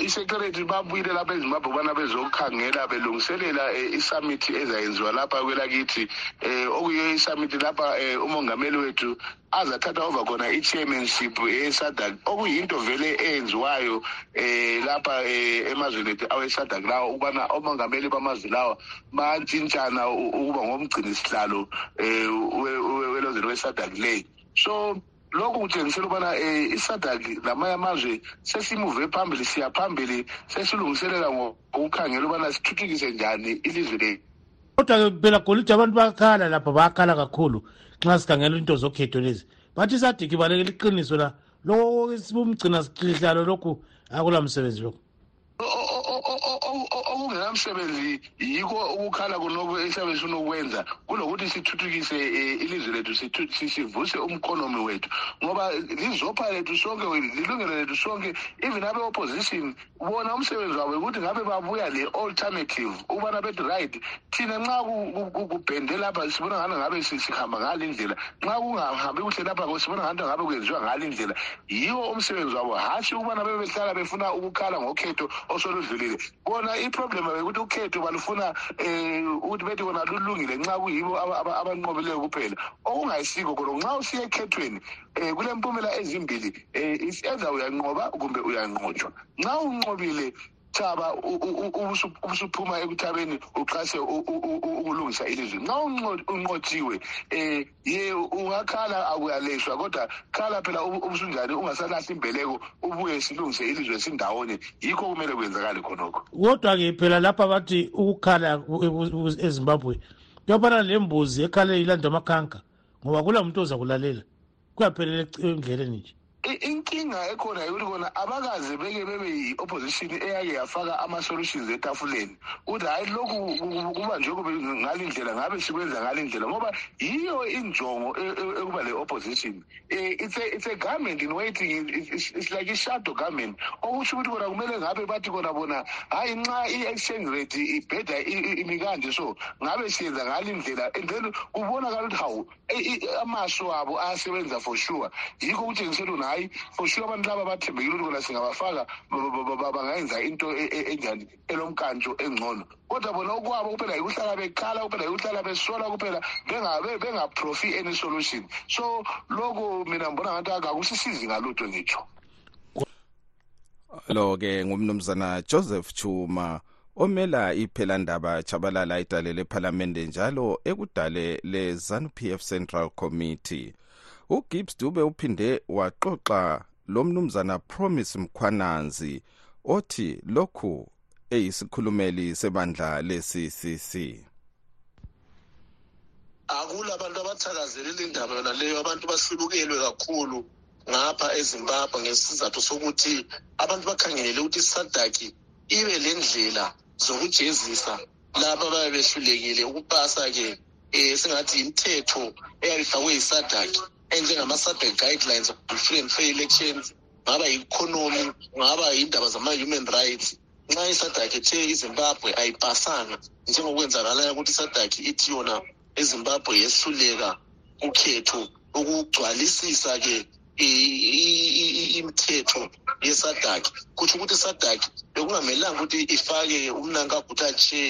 isecurity babuyile lapha ezimbabwe ubana bezokhangela belungiselela isamithi ezayenziwa lapha kwelakithi um okuyiyo isamithi lapha um umongameli wethu azathatha over khona i-chairmanship yesadak okuyinto vele eyenziwayo um lapha um emazweni ethu awesadak lawo ukubana omongameli bamazwe lawa bantshintshana ukuba ngomgcini sihlalo um welozweni wesadak leyi so lokhu kutshengisela ukubana um isadak lamanye amazwe sesimuve phambili siya phambili sesilungiselela ngokukhangela ukubana sithuthukise njani ilizwe lethu. Kodwa phela golide abantu bayakhala lapha bayakhala kakhulu nxa sikhangela into zokhetho lezi. Bathi sadiki balekela iqiniso la loko umgcina sihlalo lokhu akula msebenzi lokhu wona msebenzi yiko ukukhala kunoku esiyabe sinokwenza kulokuthi sithuthukise um ilizwe lethu sivuse umkonomi wethu. Ngoba lizopha lethu sonke lilungelo lethu sonke even abe-opposition bona umsebenzi wabo ukuthi ngabe babuya le-alternative ukubana bethi right thina nxa ku- ku- ku- kubhende lapha sibona ngani ngabe si- sihamba ngale indlela? Nxa kungahambi kuhle lapha sibona ngani ngabe kwenziwa ngale indlela? Yiwo umsebenzi wabo. Hatshi ukubana bebe behlala befuna ukukhala ngokhetho osoludlulile. Bona iproblem bekuthi ukhetho balufuna um ukuthi bethi kona lulungile nxa kuyibo aba- aba- abanqobileyo kuphela. Okungayisiko khona nxa usiya ekhethweni um kule mpumela ezimbili um either uyanqoba kumbe uyanqotshwa. Nxa unqobile thaba u- u- u- ubusu- ubusuphuma ekuthabeni uxhase ukulungisa ilizwe nxa unqo- unqotshiwe um ye ungakhala akuyaleshwa kodwa khala phela ubu- ubusunjani ungasalahli imbeleko ubuye silungise ilizwe sindawonye yikho kumele kwenzakale khonokho. Kodwa-ke phela lapha bathi ukukhala ezimbabwe kuyafana lembuzi ekhale ilanda amakhanka ngoba kula muntu oza kulalela. Kuyaphelela endleleni nje inkinga ekhona yikuthi kona abakaze beke bebe yi-opposition eyake yafaka ama-solutions etafuleni. Ukuthi hhayi lokhu ku- ku- kuba nje kube ngale ndlela ngabe sikwenza ngale ndlela ngoba yiyo injongo e- e- ekuba le-opposition it's a, government in waiting It's- like i-shadow government. Okusho ukuthi kona kumele ngabe bathi kona bona hhayi nxa i-exchange rate ibheda i- i- imi kanje so ngabe siyenza ngale ndlela and then kubonakala ukuthi hawu amaso abo ayasebenza for sure. Yikho kutshengisela for sure abantu laba bathembekile ukuthi kona singabafaka ba- ba- ba- ba- bangayenza into e- e- enjani elomkantsho engcono. Kodwa bona okwabo kuphela yikuhlala bekhala kuphela yikuhlala besola kuphela bengaprofi any solution. So lokhu mina mbona ngathi akusisizi ngalutho ngitsho. Lo-ke ngumnumzana joseph chuma omela iphelandaba chabalala idale lephalamende njalo ekudale le-zanu-pf central committee ugibbs dube uphinde waxoxa lo mnumzana promise mkhwananzi othi lokhu eyisikhulumeli sebandla le-ccc akula abantu abathakazelela indaba yona leyo abantu bahlubukelwe kakhulu ngapha ezimbabwe ngesizathu sokuthi abantu bakhangele ukuthi isadaki ibe le ndlela zokujezisa laba ababe behlulekile ukupasa-ke um singathi imithetho eyabe ifakwe yisadaki enjengama-sadaki guidelines free and fair elections ngaba yi-economy ngaba yindaba zama-human rights. Nxa isadaki ethe izimbabwe ayipasanga njengokwenzakalayo ukuthi isadaki ithi yona ezimbabwe yehluleka ukhetho i- i- imithetho yesadaki. Kutsho ukuthi isadaki bekungamelanga ukuthi ifake umnankagudi atshe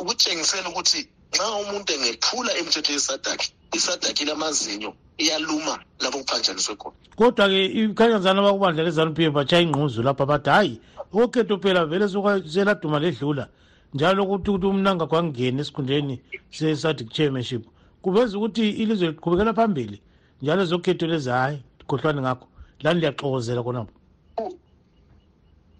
ukutshengisela ukuthi nxa umuntu engephula imithetho yesadaki isadaki lamazinyo iyaluma lapho kuphanjaniswe khona. Kodwa-ke ikhanyazana abakubandla le-zanu p f batshaya ingquzu lapha bathi hhayi okhetho phela vele seladuma ledlula njalo ukuthi ukuthi umnanga kwangena esikhundleni se-sadic chairmanship. Kuveza ukuthi ilizwe liqhubekela phambili njalo ezokhetho lezi hhayi khohlwane ngakho lani liyaxokozela khonapho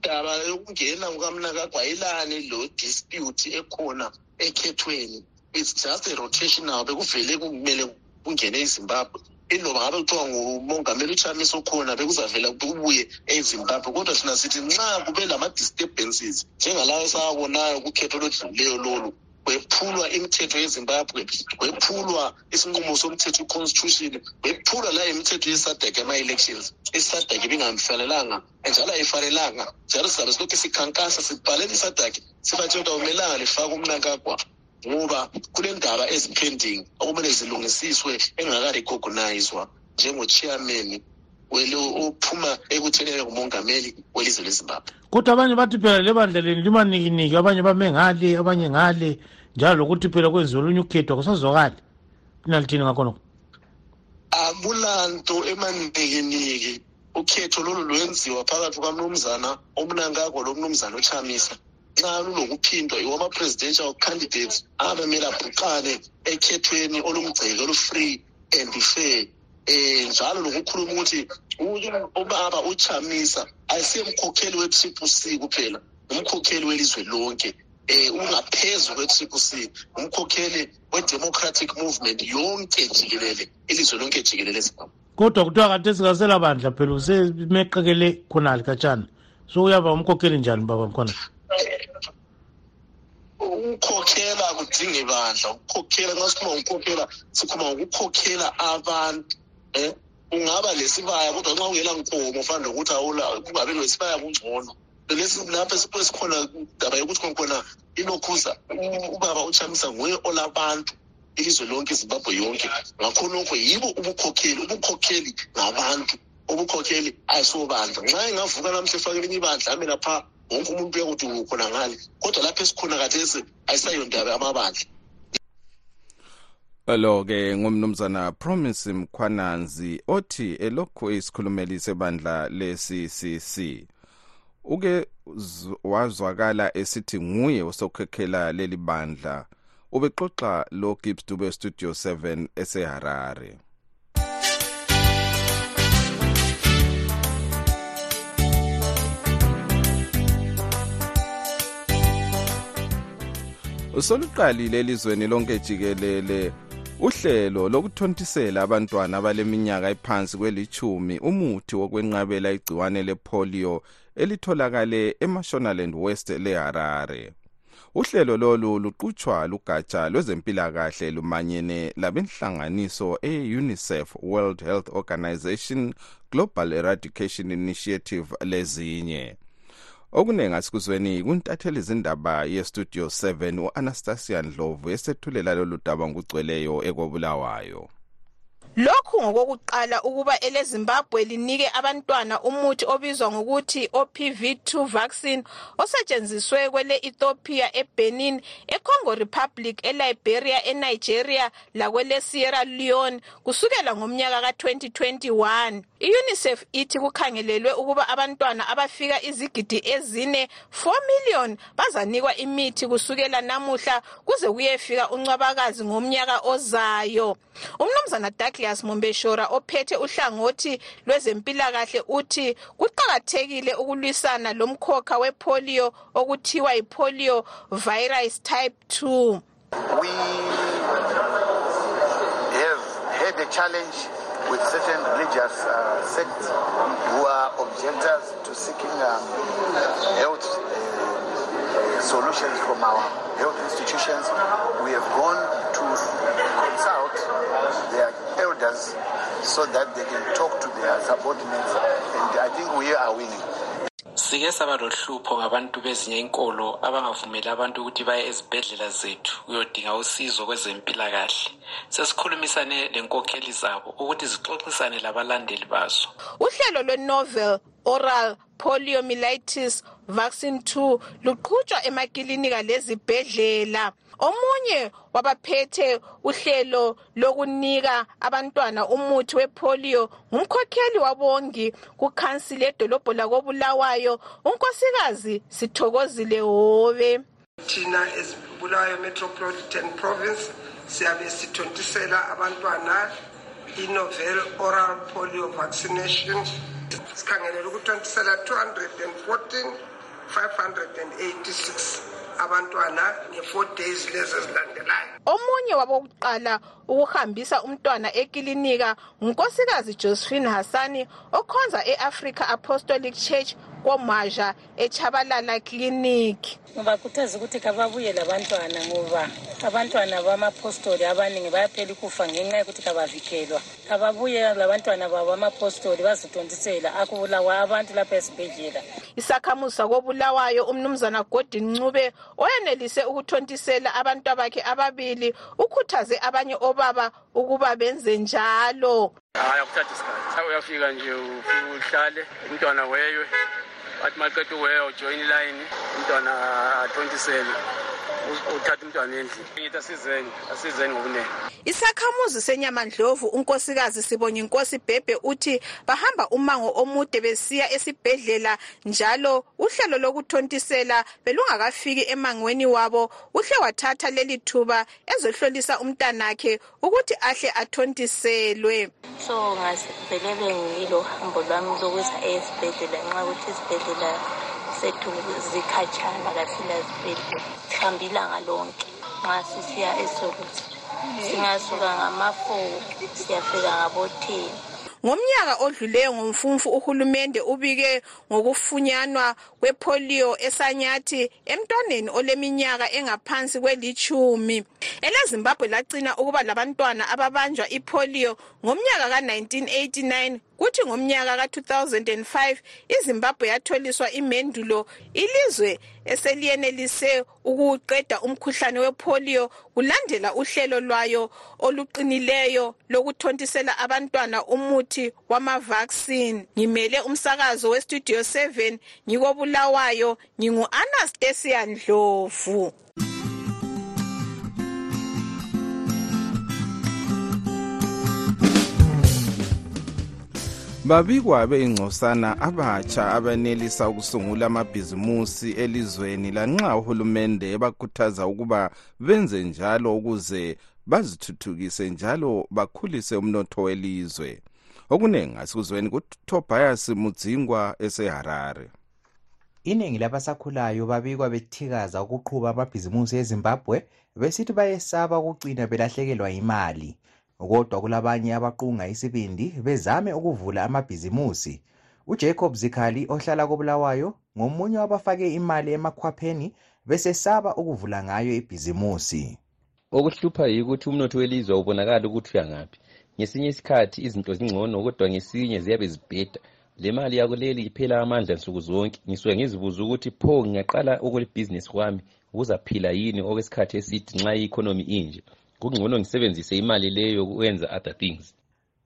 daba yokungena kukamnakagwayelani lo dispute ekhona ekhethweni. It's just a rotational bekuvele kumele kungene ezimbabwe. Iloba ngabe kuthiwa ngumongameli uchamisa okhona bekuzavela kubuye ezimbabwe kodwa thina sithi nxa kube lama-disturbances njengalawo esawabonayo kukhetho oludlulileyo lolu kwephulwa imithetho yezimbabwe kwephulwa isinqumo somthetho i-constitution kwephulwa la imithetho yesadek ama-elections. Isadek ibingamfanelanga njalo ayifanelanga. Njalo sizabe silokhu sikhankasa sibhalela isadek sibatshela ukuthi awumelanga lifake umnakagwa ngoba kunendaba ezipending okumele zilungisiswe engakarecognizwa njengo-chairman ophuma ekuthenele ngumongameli welizwe lezimbabwe. Kodwa abanye bathi phela lebandla leni limanikiniki abanye bame ngale abanye ngale njalo lokuthi phela kwenziwe olunye ukhetho akusazwakali. Linalithini ngakhonokho akulanto emanikiniki. Ukhetho lolu lwenziwa phakathi kwamnumzana umnankagwa lomnumzana uchamisa. Nxa lulokuphindwa yiwo ama-presidential candidates abemele abhuqane ekhethweni olumgceke olu-free and fair. Um njalo lokukhuluma ukuthi ubaba uchamisa ayisiye mkhokheli we-triple c kuphela umkhokheli welizwe lonke. Um ungaphezu kwe-triple c umkhokheli we-democratic movement yonke jikelele ilizwe lonke jikelele kodwa kuthiwa kade singasela bandla phela usemeqekele khonali katshana so uyaba umkhokheli njani baba mkhona asidingi bandla ukukhokhela nxa sikhuluma ngokukhokhela sikhuluma ngokukhokhela abantu um ungaba lesibaya kodwa nxa ungela nkomo fana lokuthi kungabi lesibaya kungcono. Lapha esikhona ndaba yokuthi khona ilokhuza ubaba uchamisa nguye olabantu ilizwe lonke izimbabwe yonke. Ngakho lokho yibo ubukhokheli ubukhokheli ngabantu ubukhokheli ayisobandla nxa engavuka namhle efake elinye ibandla ame lapha wonke umuntu uyakuthi ukhona ngale. Kodwa lapho esikhona kathesi ayisayondaba amabandla lo-ke ngumnumzana promise mkhwananzi othi elokhu isikhulumeli sebandla le-ccc uke wazwakala esithi nguye osokhekhela leli bandla. Ubexoxa lo gibbs dube studio 7 eseharare. Usoluqalile elizweni lonke jikelele. Uhlelo lokuthontisela abantwana abaleminyaka ephansi kwelithumi umuthi wokwenqabela igciwane lepolio elitholakale emashonaland west leharare. Uhlelo lolu luqutshwa lugatsha lwezempilakahle lumanyene labenhlanganiso e-unicef world health organization global eradication initiative lezinye. Okuningi asikuzweni kuntatheli izindaba yestudio 7 u-anastasia ndlovu esethulela lolu daba ngugcweleyo ekobulawayo lokhu ngokokuqala ukuba elezimbabwe linike abantwana umuthi obizwa ngokuthi opv2 vaccine osetshenziswe kwele-ethiopia ebenin econgo republic eliberia enigeria lakwele-sierra leone kusukela ngomnyaka ka-2021 i-unicef ithi kukhangelelwe ukuba abantwana abafika izigidi ezine 4 million bazanikwa imithi kusukela namuhla kuze kuyefika uncwabakazi ngomnyaka ozayo. Umnumzana douglas mombeshora ophethe uhlangothi lwezempilakahle uthi kuqakathekile ukulwisana lomkhokha wepolio okuthiwa yipolio virus type 2 we have had a challenge with certain religious uh, sects who are objectors to seeking um, health uh, solutions from our health institutions. We have gone to consult their elders so that they can talk to their subordinates and I think we are winning. sike saba lohlupho ngabantu bezinye inkolo abangavumeli abantu ukuthi baye ezibhedlela zethu kuyodinga usizo kwezempilakahle. Sesikhulumisane lenkokheli zabo ukuthi zixoxisane labalandeli bazo. Uhlelo lwe-novel oral poliomyelitis vaccine 2 luqhutshwa emakilinika lezibhedlela omunye wabaphethe uhlelo lokunika abantwana umuthi wepolio ngumkhokheli wabongi kukhansili edolobho lakobulawayo. Unkosikazi sithokozile hobe thina ezibulawayo metropolitan province siyabe sithontisela abantwana i-novel oral polio vaccination. Sikhangelela ukuthontisela 214 586 abantwana nge-four days lezi ezilandelayo. Omunye wabokuqala ukuhambisa umntwana ekilinika ngunkosikazi josephine hassani okhonza e-africa apostolic church komaja echabalala clinic. Ngibakhuthaza ukuthi kababuye labantwana ngoba abantwana bamapostoli abaningi bayaphela ukufa ngenxa yokuthi kabavikelwa. Kababuye labantwana babo amapostoli bazotontisela akubulawa abantu lapha esibhedlela. Isakhamuzi sakobulawayo umnumzana godin ncube oyenelise ukuthontisela abantu bakhe ababili ukhuthaze abanye obaba ukuba benze njalo. Hayi akuthatha isikhathi. Uyafika nje ufike uhlale umntwana weywe But market or join line. Mtu ana 27 uthatha umntwana endlini. Ngithi asizeni asizeni ngokunene isakhamuzi senyamandlovu unkosikazi sibonye inkosi bhebhe uthi bahamba umango omude besiya esibhedlela njalo uhlelo lokuthontisela belungakafiki emangweni wabo uhle wathatha leli thuba ezohlolisa umntanakhe ukuthi ahle athontiselwe. So ngasivelele ngilo hambo lwami lokuza esibhedlela nxa ukuthi isibhedlela sethu zikhatshana kasila zibhedlela sihambe ilanga lonke nxa sisiya esolusi singasuka ngama-four siyafika ngabo-ten. Ngomnyaka odluleyo ngomfumfu uhulumende ubike ngokufunyanwa kwepolio esanyathi emntwaneni oleminyaka engaphansi kwelitshumi elezimbabwe lacina ukuba labantwana ababanjwa ipolio ngomnyaka ka-1989 kuthi ngomnyaka ka-2005 izimbabwe yatholiswa imendulo ilizwe eseliyenelise ukuqeda umkhuhlane wepolio kulandela uhlelo lwayo oluqinileyo lokuthontisela abantwana umuthi wamavaccine. Ngimele umsakazo westudio 7 ngikobulawayo ngingu-anastasia ndlovu. Babikwa beyingcosana abatsha abenelisa ukusungula amabhizimusi elizweni lanxa uhulumende ebakhuthaza ukuba benze njalo ukuze bazithuthukise njalo bakhulise umnotho welizwe. Okuningi asikuzweni kutobias mudzingwa eseharare. Iningi labasakhulayo babikwa bethikaza ukuqhuba amabhizimusi ezimbabwe besithi bayesaba ukucina belahlekelwa imali kodwa kulabanye abaqunga isibindi bezame ukuvula amabhizimusi. Ujacob zikhali ohlala kobulawayo ngomunye wabafake imali emakhwapheni besesaba ukuvula ngayo ibhizimusi. Okuhlupha yikuthi umnotho welizwe ubonakala ukuthi uyangaphi. Ngesinye isikhathi izinto zingcono kodwa ngesinye ziyabe zibheda. Le mali yakuleli iphela amandla nsuku zonke. Ngisuke ngizibuza ukuthi pho ngingaqala okulibhizinisi kwami? Kuzaphila yini okwesikhathi eside nxa i-economy inje? Kungcono ngisebenzise imali leyo ukwenza other things.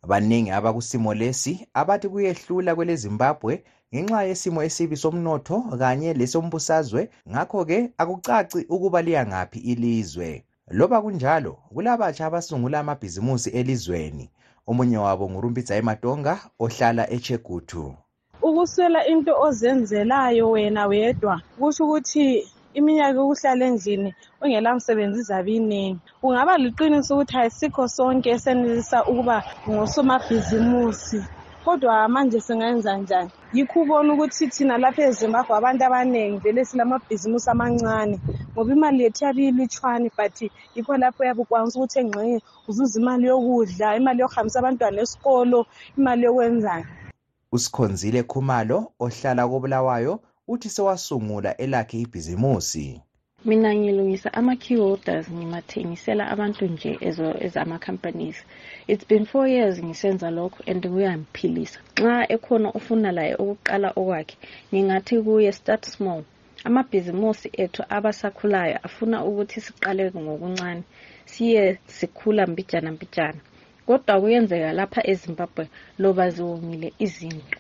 Baningi abakusimo lesi abathi kuyehlula kwelezimbabwe ngenxa yesimo esibi somnotho kanye lesombusazwe ngakho-ke akucaci ukuba liyangaphi ilizwe. Loba kunjalo kulabatsha abasungula amabhizimusi elizweni. Omunye wabo ngurumbidzayi matonga ohlala echegutu ukuswela into ozenzelayo wena wedwa kusho ukuthi iminyaka ukuhlala endlini ungela msebenzi izabe iningi kungaba liqiniso ukuthi ayisikho sonke esenelisa ukuba ngosomabhizimusi kodwa manje singayenza njani? Yikho ubona ukuthi thina lapha ezimbabwe abantu abaningi vele silamabhizimusi amancane ngoba imali yethu yabe ilutshwane but yikho lapho yabe ukwanisa ukuthi engxenye uzuza imali yokudla imali yokuhambisa abantwana esikolo imali yokwenzani usikhonzile khumalo ohlala kobulawayo. Uthi sewasungula elakhe ibhizimusi. Mina ngilungisa ama-key holders ngimathengisela abantu nje ezama-companies it's been four years ngisenza lokho and kuyangiphilisa nxa ekhona ufuna laye ukuqala okwakhe ngingathi kuye start small. Amabhizimusi ethu abasakhulayo afuna ukuthi siqale ngokuncane siye sikhula mbijana mbijana. Kodwa kuyenzeka lapha ezimbabwe loba ziwongile izinto.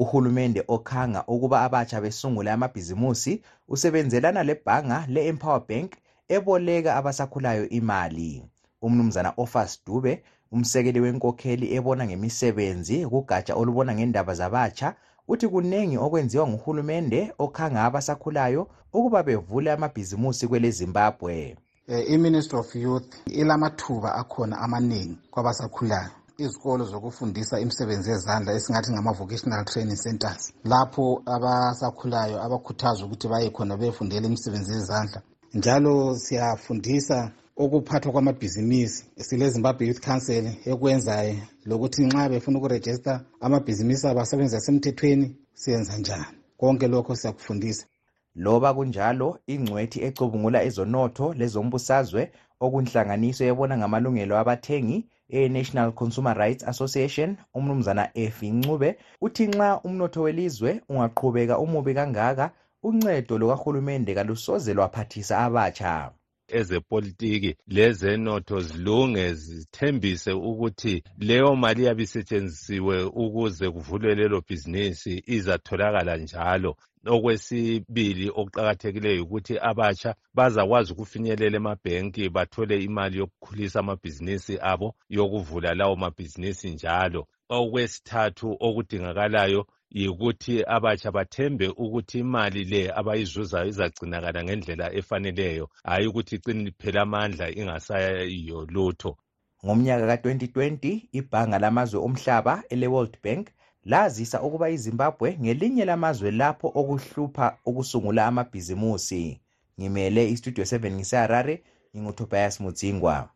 Uhulumende okhanga ukuba abatsha besungule amabhizimusi usebenzelana lebhanga le-empower bank eboleka abasakhulayo imali. Umnumzana ofas dube umsekeli wenkokheli ebona ngemisebenzi kugatsha olubona ngendaba zabatsha uthi kunengi okwenziwa nguhulumende okhanga abasakhulayo ukuba bevule amabhizimusi kwelezimbabwe. I-ministry of youth ilamathuba akhona amaningi kwabasakhulayo. Izikolo zokufundisa imisebenzi yezandla esingathi ngama-vocational training centers. Lapho abasakhulayo abakhuthazwa ukuthi baye khona befundela imisebenzi yezandla. Njalo siyafundisa ukuphathwa kwamabhizinisi. Sile-zimbabwe youth council ekwenzayo lokuthi nxa befuna ukurejista amabhizinisi abo asebenza asemthethweni siyenza njani? Konke lokho siyakufundisa. Loba kunjalo ingcwethi ecubungula ezonotho lezombusazwe okunhlanganiso ebona ngamalungelo abathengi e-national consumer rights association umnumzana efi ncube uthi nxa umnotho welizwe ungaqhubeka umubi kangaka uncedo lukahulumende kalusoze lwaphathisa abatsha. Ezepolitiki lezenotho zilunge zithembise ukuthi leyo mali iyabe isetshenzisiwe ukuze kuvulwe lelo bhizinisi izatholakala njalo. Okwesibili okuqakathekileyo ukuthi abatsha bazakwazi ukufinyelela emabhenki bathole imali yokukhulisa amabhizinisi abo yokuvula lawo mabhizinisi njalo. Okwesithathu okudingakalayo yikuthi abatsha bathembe ukuthi imali le abayizuzayo izagcinakala ngendlela efaneleyo hhayi ukuthi icine liphela amandla ingasayiyo lutho. Ngomnyaka ka-2020 ibhanga lamazwe omhlaba ele-world bank lazisa ukuba izimbabwe ngelinye lamazwe lapho okuhlupha ukusungula amabhizimusi. Ngimele istudio 7 ngiseharare ngingutobias mudzingwa.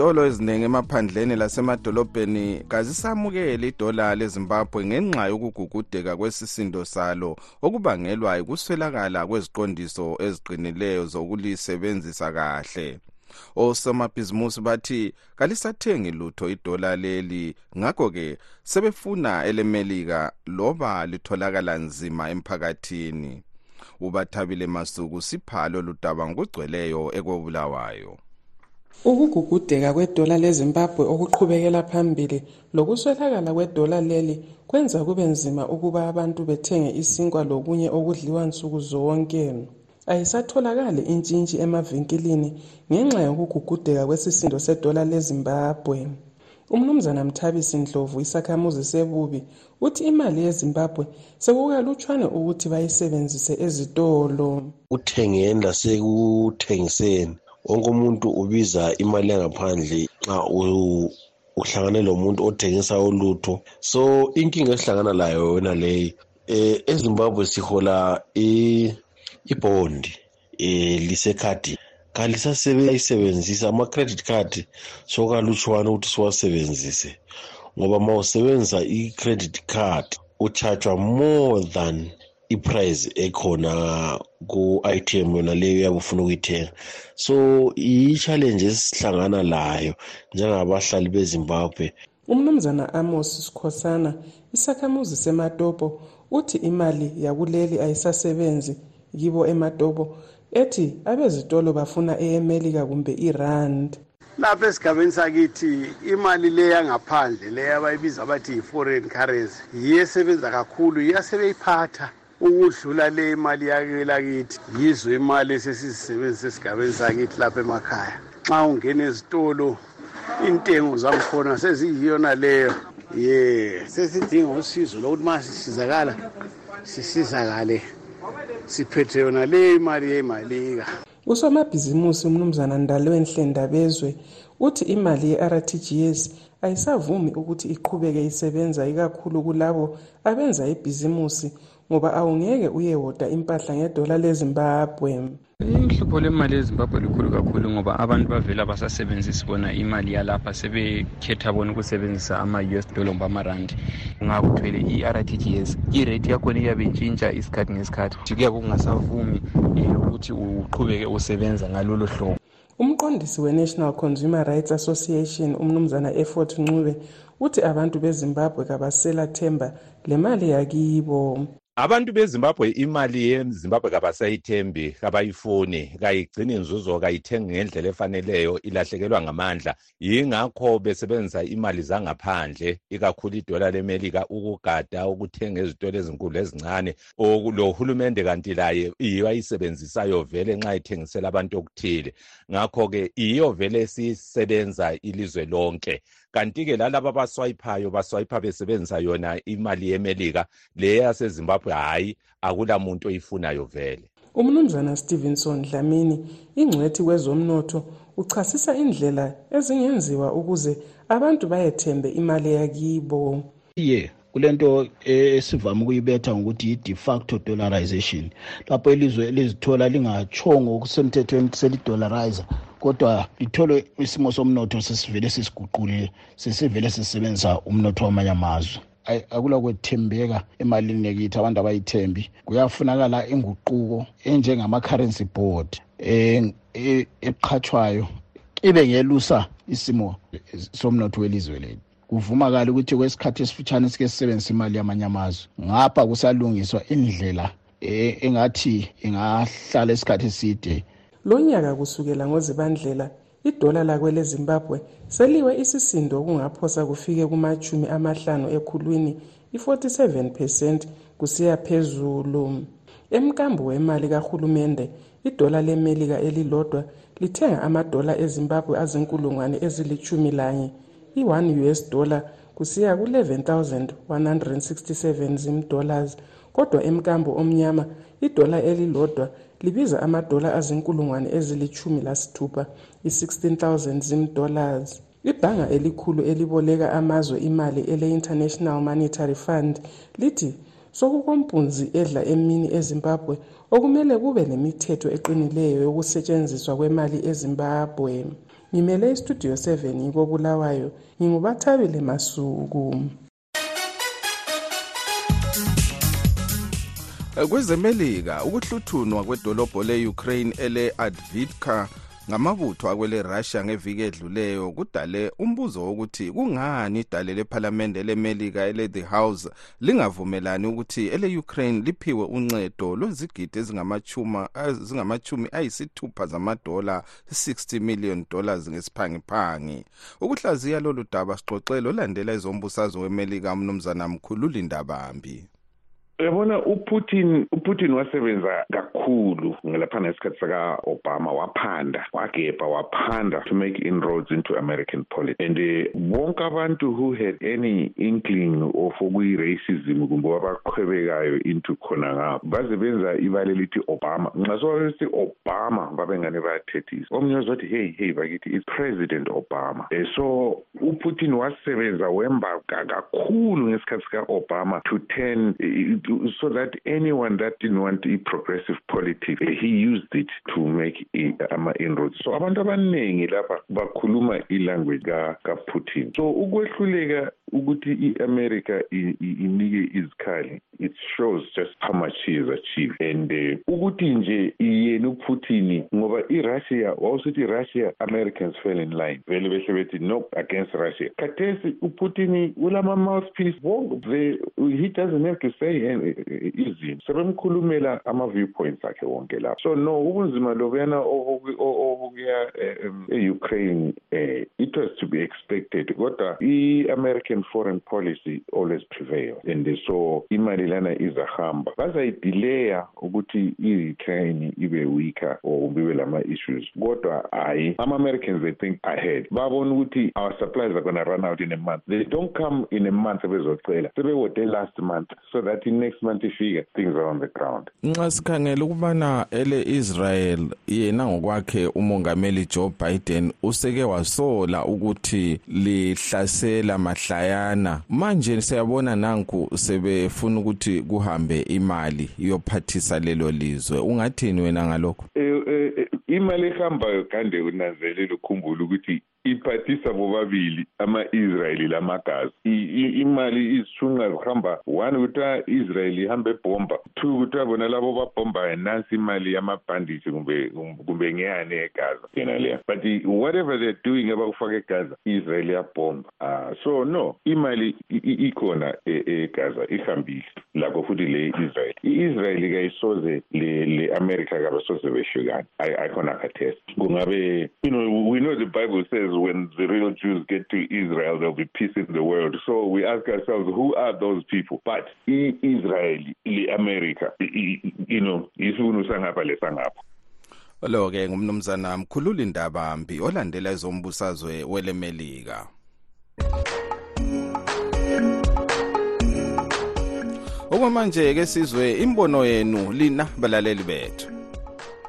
Izitolo eziningi emaphandleni lasemadolobheni kazisamukeli idola lezimbabwe ngenxa yokugugudeka kwesisindo salo okubangelwa yikuswelakala kweziqondiso eziqinileyo zokulisebenzisa kahle. Osomabhizimusi bathi kalisathengi lutho idola leli ngakho-ke sebefuna elemelika loba litholakala nzima emphakathini. Ubathabile masuku siphalo ludaba ngokugcweleyo ekobulawayo ukugugudeka kwedola lezimbabwe okuqhubekela phambili lokuswelakala kwedola leli kwenza kube nzima ukuba abantu bethenge isinkwa lokunye okudliwa nsuku zonke. Ayisatholakali intshintshi emavinkilini ngenxa yokugugudeka kwesisindo sedola lezimbabwe. Umnumzana mthabisi ndlovu isakhamuzi sebubi uthi imali yezimbabwe sekukalutshwane ukuthi bayisebenzise ezitolo. Kuthengeni lasekuthengiseni wonke umuntu ubiza imali yangaphandle nxa uhlangane lomuntu othengisa ulutho. So inkinga esihlangana layo yona leyi um ezimbabwe sihola ibhondi um lisekhadini. Kalisasebenzisa ama-credit card sokalutshwana ukuthi siwasebenzise. Ngoba ma usebenzisa i-credit card ucharjwa more than iprice ekhona ku-item yona leyo uyabe ufuna ukuyithenga. So yi-challenge esihlangana layo njengabahlali bezimbabwe. Umnumzana amos sikhosana isakhamuzi sematopo uthi imali yakuleli ayisasebenzi kibo ematopo ethi abezitolo bafuna eyemelika kumbe irand. Lapha esigabeni sakithi imali le yangaphandle le abayibiza bathi yi-foreign currency yiyo esebenza kakhulu yiyasebeyiphatha ukudlula le imali yakelakithi yizo imali esesizisebenzisa esigabeni sakithi lapha emakhaya. Xa ungena ezitolo intengo zakhona seziyiyona leyo. Ye sesidinga usizo lokuthi ma sisizakala sisizakale siphethe yona le imali yemalika. Usomabhizimusi umnumzana ndalwenhle ndabezwe uthi imali ye-rtgs ayisavumi ukuthi iqhubeke isebenza ikakhulu kulabo abenza ibhizimusi ngoba awungeke uyewoda impahla ngedola lezimbabwe. Inhlupho lemali yezimbabwe likhulu kakhulu ngoba abantu bavela basasebenzisi bona imali yalapha sebekhetha bona ukusebenzisa ama-us dollar ngoba amarandi ungakuthwele i-r t g s irate yakhona iyabe intshintsha isikhathi ngesikhathi. Kuyabe kungasavumi um ukuthi uqhubeke usebenza ngalolo hlobo. Umqondisi we-national consumer rights association umnumzana effort ncube uthi abantu bezimbabwe kabasela themba le mali yakibo. Abantu bezimbabwe imali yezimbabwe kabasayithembi kabayifuni kayigcini nzuzo kayithengi ngendlela efaneleyo ilahlekelwa ngamandla. Yingakho besebenzisa imali zangaphandle ikakhulu idola lemelika ukugada ukuthenga ezitolo ezinkulu ezincane. Lo hulumende kanti laye yiyo ayisebenzisayo vele nxa ithengisela abantu okuthile. Ngakho-ke yiyo vele sisebenza ilizwe lonke. Kanti-ke lalabo abaswayiphayo baswayipha besebenzisa yona imali yemelika le yasezimbabwe hhayi akula muntu oyifunayo vele. Umnumzana stevenson dlamini ingcwethi kwezomnotho uchasisa indlela ezingenziwa ukuze abantu bayethembe imali yakibo ye kulento esivame ukuyibetha ngokuthi yi-de facto dollarization lapho ilizwe elizithola lingatshongo okusemthethweni selidolarizer kodwa lithole isimo somnotho sesivele sesiguqulile sesivele sisebenzisa umnotho wamanye amazwe. Akula kwethembeka emalini nekithi abantu abayithembi. Kuyafunakala inguquko enjengama-currency board e, e, eqhatshwayo ibe ngelusa isimo somnotho welizwe lethu. Kuvumakala ukuthi kwesikhathi esifitshane sike sisebenzisa imali yamanye amazwe ngapha kusalungiswa indlela e, engathi ingahlala isikhathi eside lo nyaka kusukela ngozibandlela idola lakwele zimbabwe seliwe isisindo okungaphosa kufike kumachumi amahlanu ekhulwini i-47 percent kusiya phezulu. Emkambo wemali kahulumende idola lemelika elilodwa lithenga amadola ezimbabwe azinkulungwane ezilithumi lanye i-1 us dollar kusiya ku-11 167 zimdollars kodwa emkambo omnyama idola elilodwa libiza amadola azinkulungwane ezilithumi lasithupha i-16000 zimdollars. Ibhanga elikhulu eliboleka amazwe imali ele-international monetary fund lithi sokukompunzi edla emini ezimbabwe okumele kube nemithetho eqinileyo yokusetshenziswa kwemali ezimbabwe. Ngimele istudio 7 yikobulawayo ngingubathabile masuku. Kwezemelika ukuhluthunwa kwedolobho le-ukraine ele-advitka ngamabutho akwele russia ngeviki edluleyo kudale umbuzo wokuthi kungani idale lephalamende lemelika ele-the house lingavumelani ukuthi ele-ukraine liphiwe uncedo lwezigidi ezingamachumi ayisithupha zamadola 60 million dollars ngesiphangiphangi. Ukuhlaziya lolu daba sixoxele olandela ezombusazwe wemelika umnumzana mkhululi ndabambi yabona uputin uputin wasebenza kakhulu ngelaphana ngesikhathi saka-obama waphanda wagebha waphanda to make inroads into american politics. And uh, bonke abantu who had any inkling of okuyi-racism kumbe wabaqhwebekayo into khona ngapho baze benza ibale lithi obama. Nxa sobabesithi obama babengane bayathethisa. Omunye wazothi hey hey bakithi it's president obama. Um so uputin wasebenza wemba kakhulu ngesikhathi sika-obama to turn so that anyone that didn't want i-progressive politics he used it to make ama-inroads so abantu abaningi lapha bakhuluma ilanguage kaputin so ukwehluleka ukuthi i-america inike izikhali it shows just how much she has achieved. And uh, ukuthi nje yena uputin ngoba irussia wawusithi irussia americans fell in line? Vele behle bethi no against russia. Khathesi uputin ulama-mouthpiece he doesn't have to say izinto sebemkhulumela ama-viewpoints akhe wonke lapho. So no ubunzima lobuyana obukuya e-ukraine um it was to be expected kodwa i-american foreign policy always prevail. And so imali lana izahamba. Bazayidileya ukuthi i-ukraine ibe weaker or kumbe ibe lama-issues. Kodwa hayi ama-americans they think ahead. Babona ukuthi our supplies are gonna run out in a month. They don't come in a month sebezocela sebewode last month so that in next month ifika things are on the ground. Nxa sikhangela ukubana ele-israel yena ngokwakhe umongameli joe biden useke wasola ukuthi lihlasela mahlayana. Manje siyabona nanku sebefuna ukuthi kuhambe imali iyophathisa lelo lizwe. Ungathini wena ngalokho? Imali ehambayo kande unanzelela ukhumbula ukuthi iphathisa bobabili ama-israyeli lamagazi imali izishunqa zihamba one kuthiwa israyeli ihambe ebhomba two kuthiwa bona labo babhombayo nansi imali yamabhandishi kumbe kumbe ngeyani egaza yena leya but whatever theyare doing abakufaka egaza israyeli iyabhomba. Uh, so no imali ikhona egaza ihambile. Lakho futhi le-israyeli i-israyeli. Kayisoze le-amerika kabasoze beshekane ayikhona khathesi kungabe you know we know the bible says when the real Jews get to Israel, there'll be peace in the world. So we ask ourselves, who are those people? But Israel, America, you know, isivuno sangapha lesangapha. lo-ke ngumnumzana mkhululi ndabambi olandela ezombusazwe welemelika okwamanje-ke sizwe imbono yenu lina balaleli bethu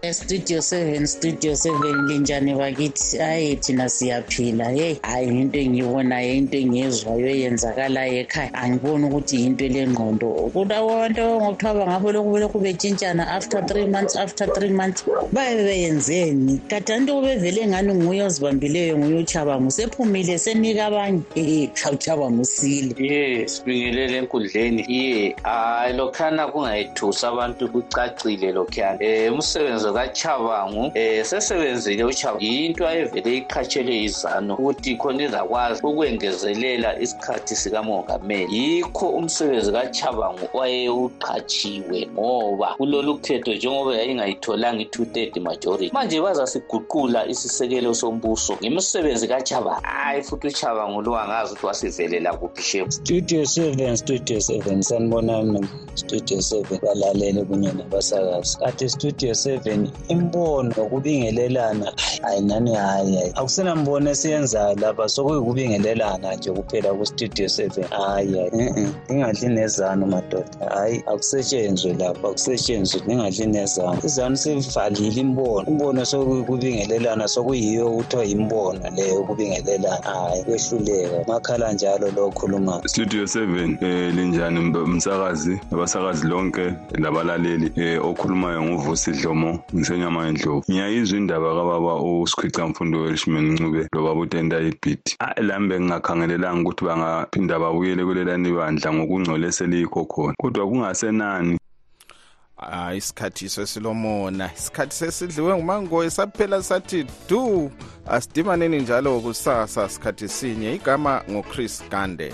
studio 7 studio 7 linjani bakithi hayi thina siyaphila. Heyi hayi into engiyibonayo into engiyezwayo eyenzakalayo ekhaya. Angiboni ukuthi yinto elengqondo. Kulabantu ngokuthiwa bangabo lokhu belokhu betshintshana after three months after three months baye beyenzeni. Kade anti kubevele ngani nguye ozibambileyo nguye uchabangu sephumile senika abanye. Ee uchabangu usile ye sibingelele enkundleni. Ye hayi lokhana kungayithusi abantu kucacile lokhuyana. Um umsebenzi kachabangu eh sesebenzile uchabangu yinto ayevele iqhatshelwe izanu ukuthi khona izakwazi ukwengezelela isikhathi sikamongameli. Yikho umsebenzi kachabangu wayewuqhatshiwe ngoba kulolu khetho njengoba yayingayitholanga i-two thirty majority. Manje bazasiguqula isisekelo sombuso ngemisebenzi kachabangu hayi futhi uchabangu lo angazi ukuthi wasivelela kuphi shepu studio seven studio seven sanibonani studio seven. Balalele kunye nabasakazi. Kade studio seven imbono ngokubingelelana hayi nani hayi hayi. Akusenambono esiyenzayo lapha sokuyikubingelelana nje kuphela kustudio seven. Hayi hayi. Ingadli nezanu madoda. Hayi akusetshenzwe lapha akusetshenzwe ningadli nezanu. Izanu sevalile imbono. Imbono sokuyikubingelelana sokuyiyo kuthiwa yimbono leyo ukubingelelana hayi kwehluleka. Makhala njalo lo khulumayo studio seven um linjani msakazi abasakazi lonke labalaleli um okhulumayo nguvusi dlomo? Ngisenyama endlovu ngiyayizwa indaba kababa usikhwicamfundo welishman ncube lobaba utenda ibhidi. Lami bengingakhangelelanga ukuthi bangaphinda babuyele kulelani bandla ngokungcole eseliyikho khona. Kodwa kungasenani? Hayi isikhathi sesilomona. Isikhathi sesidliwe ngumango saphela sathi du asidimaneni njalo kusasa sikhathi sinye. Igama ngochris gande.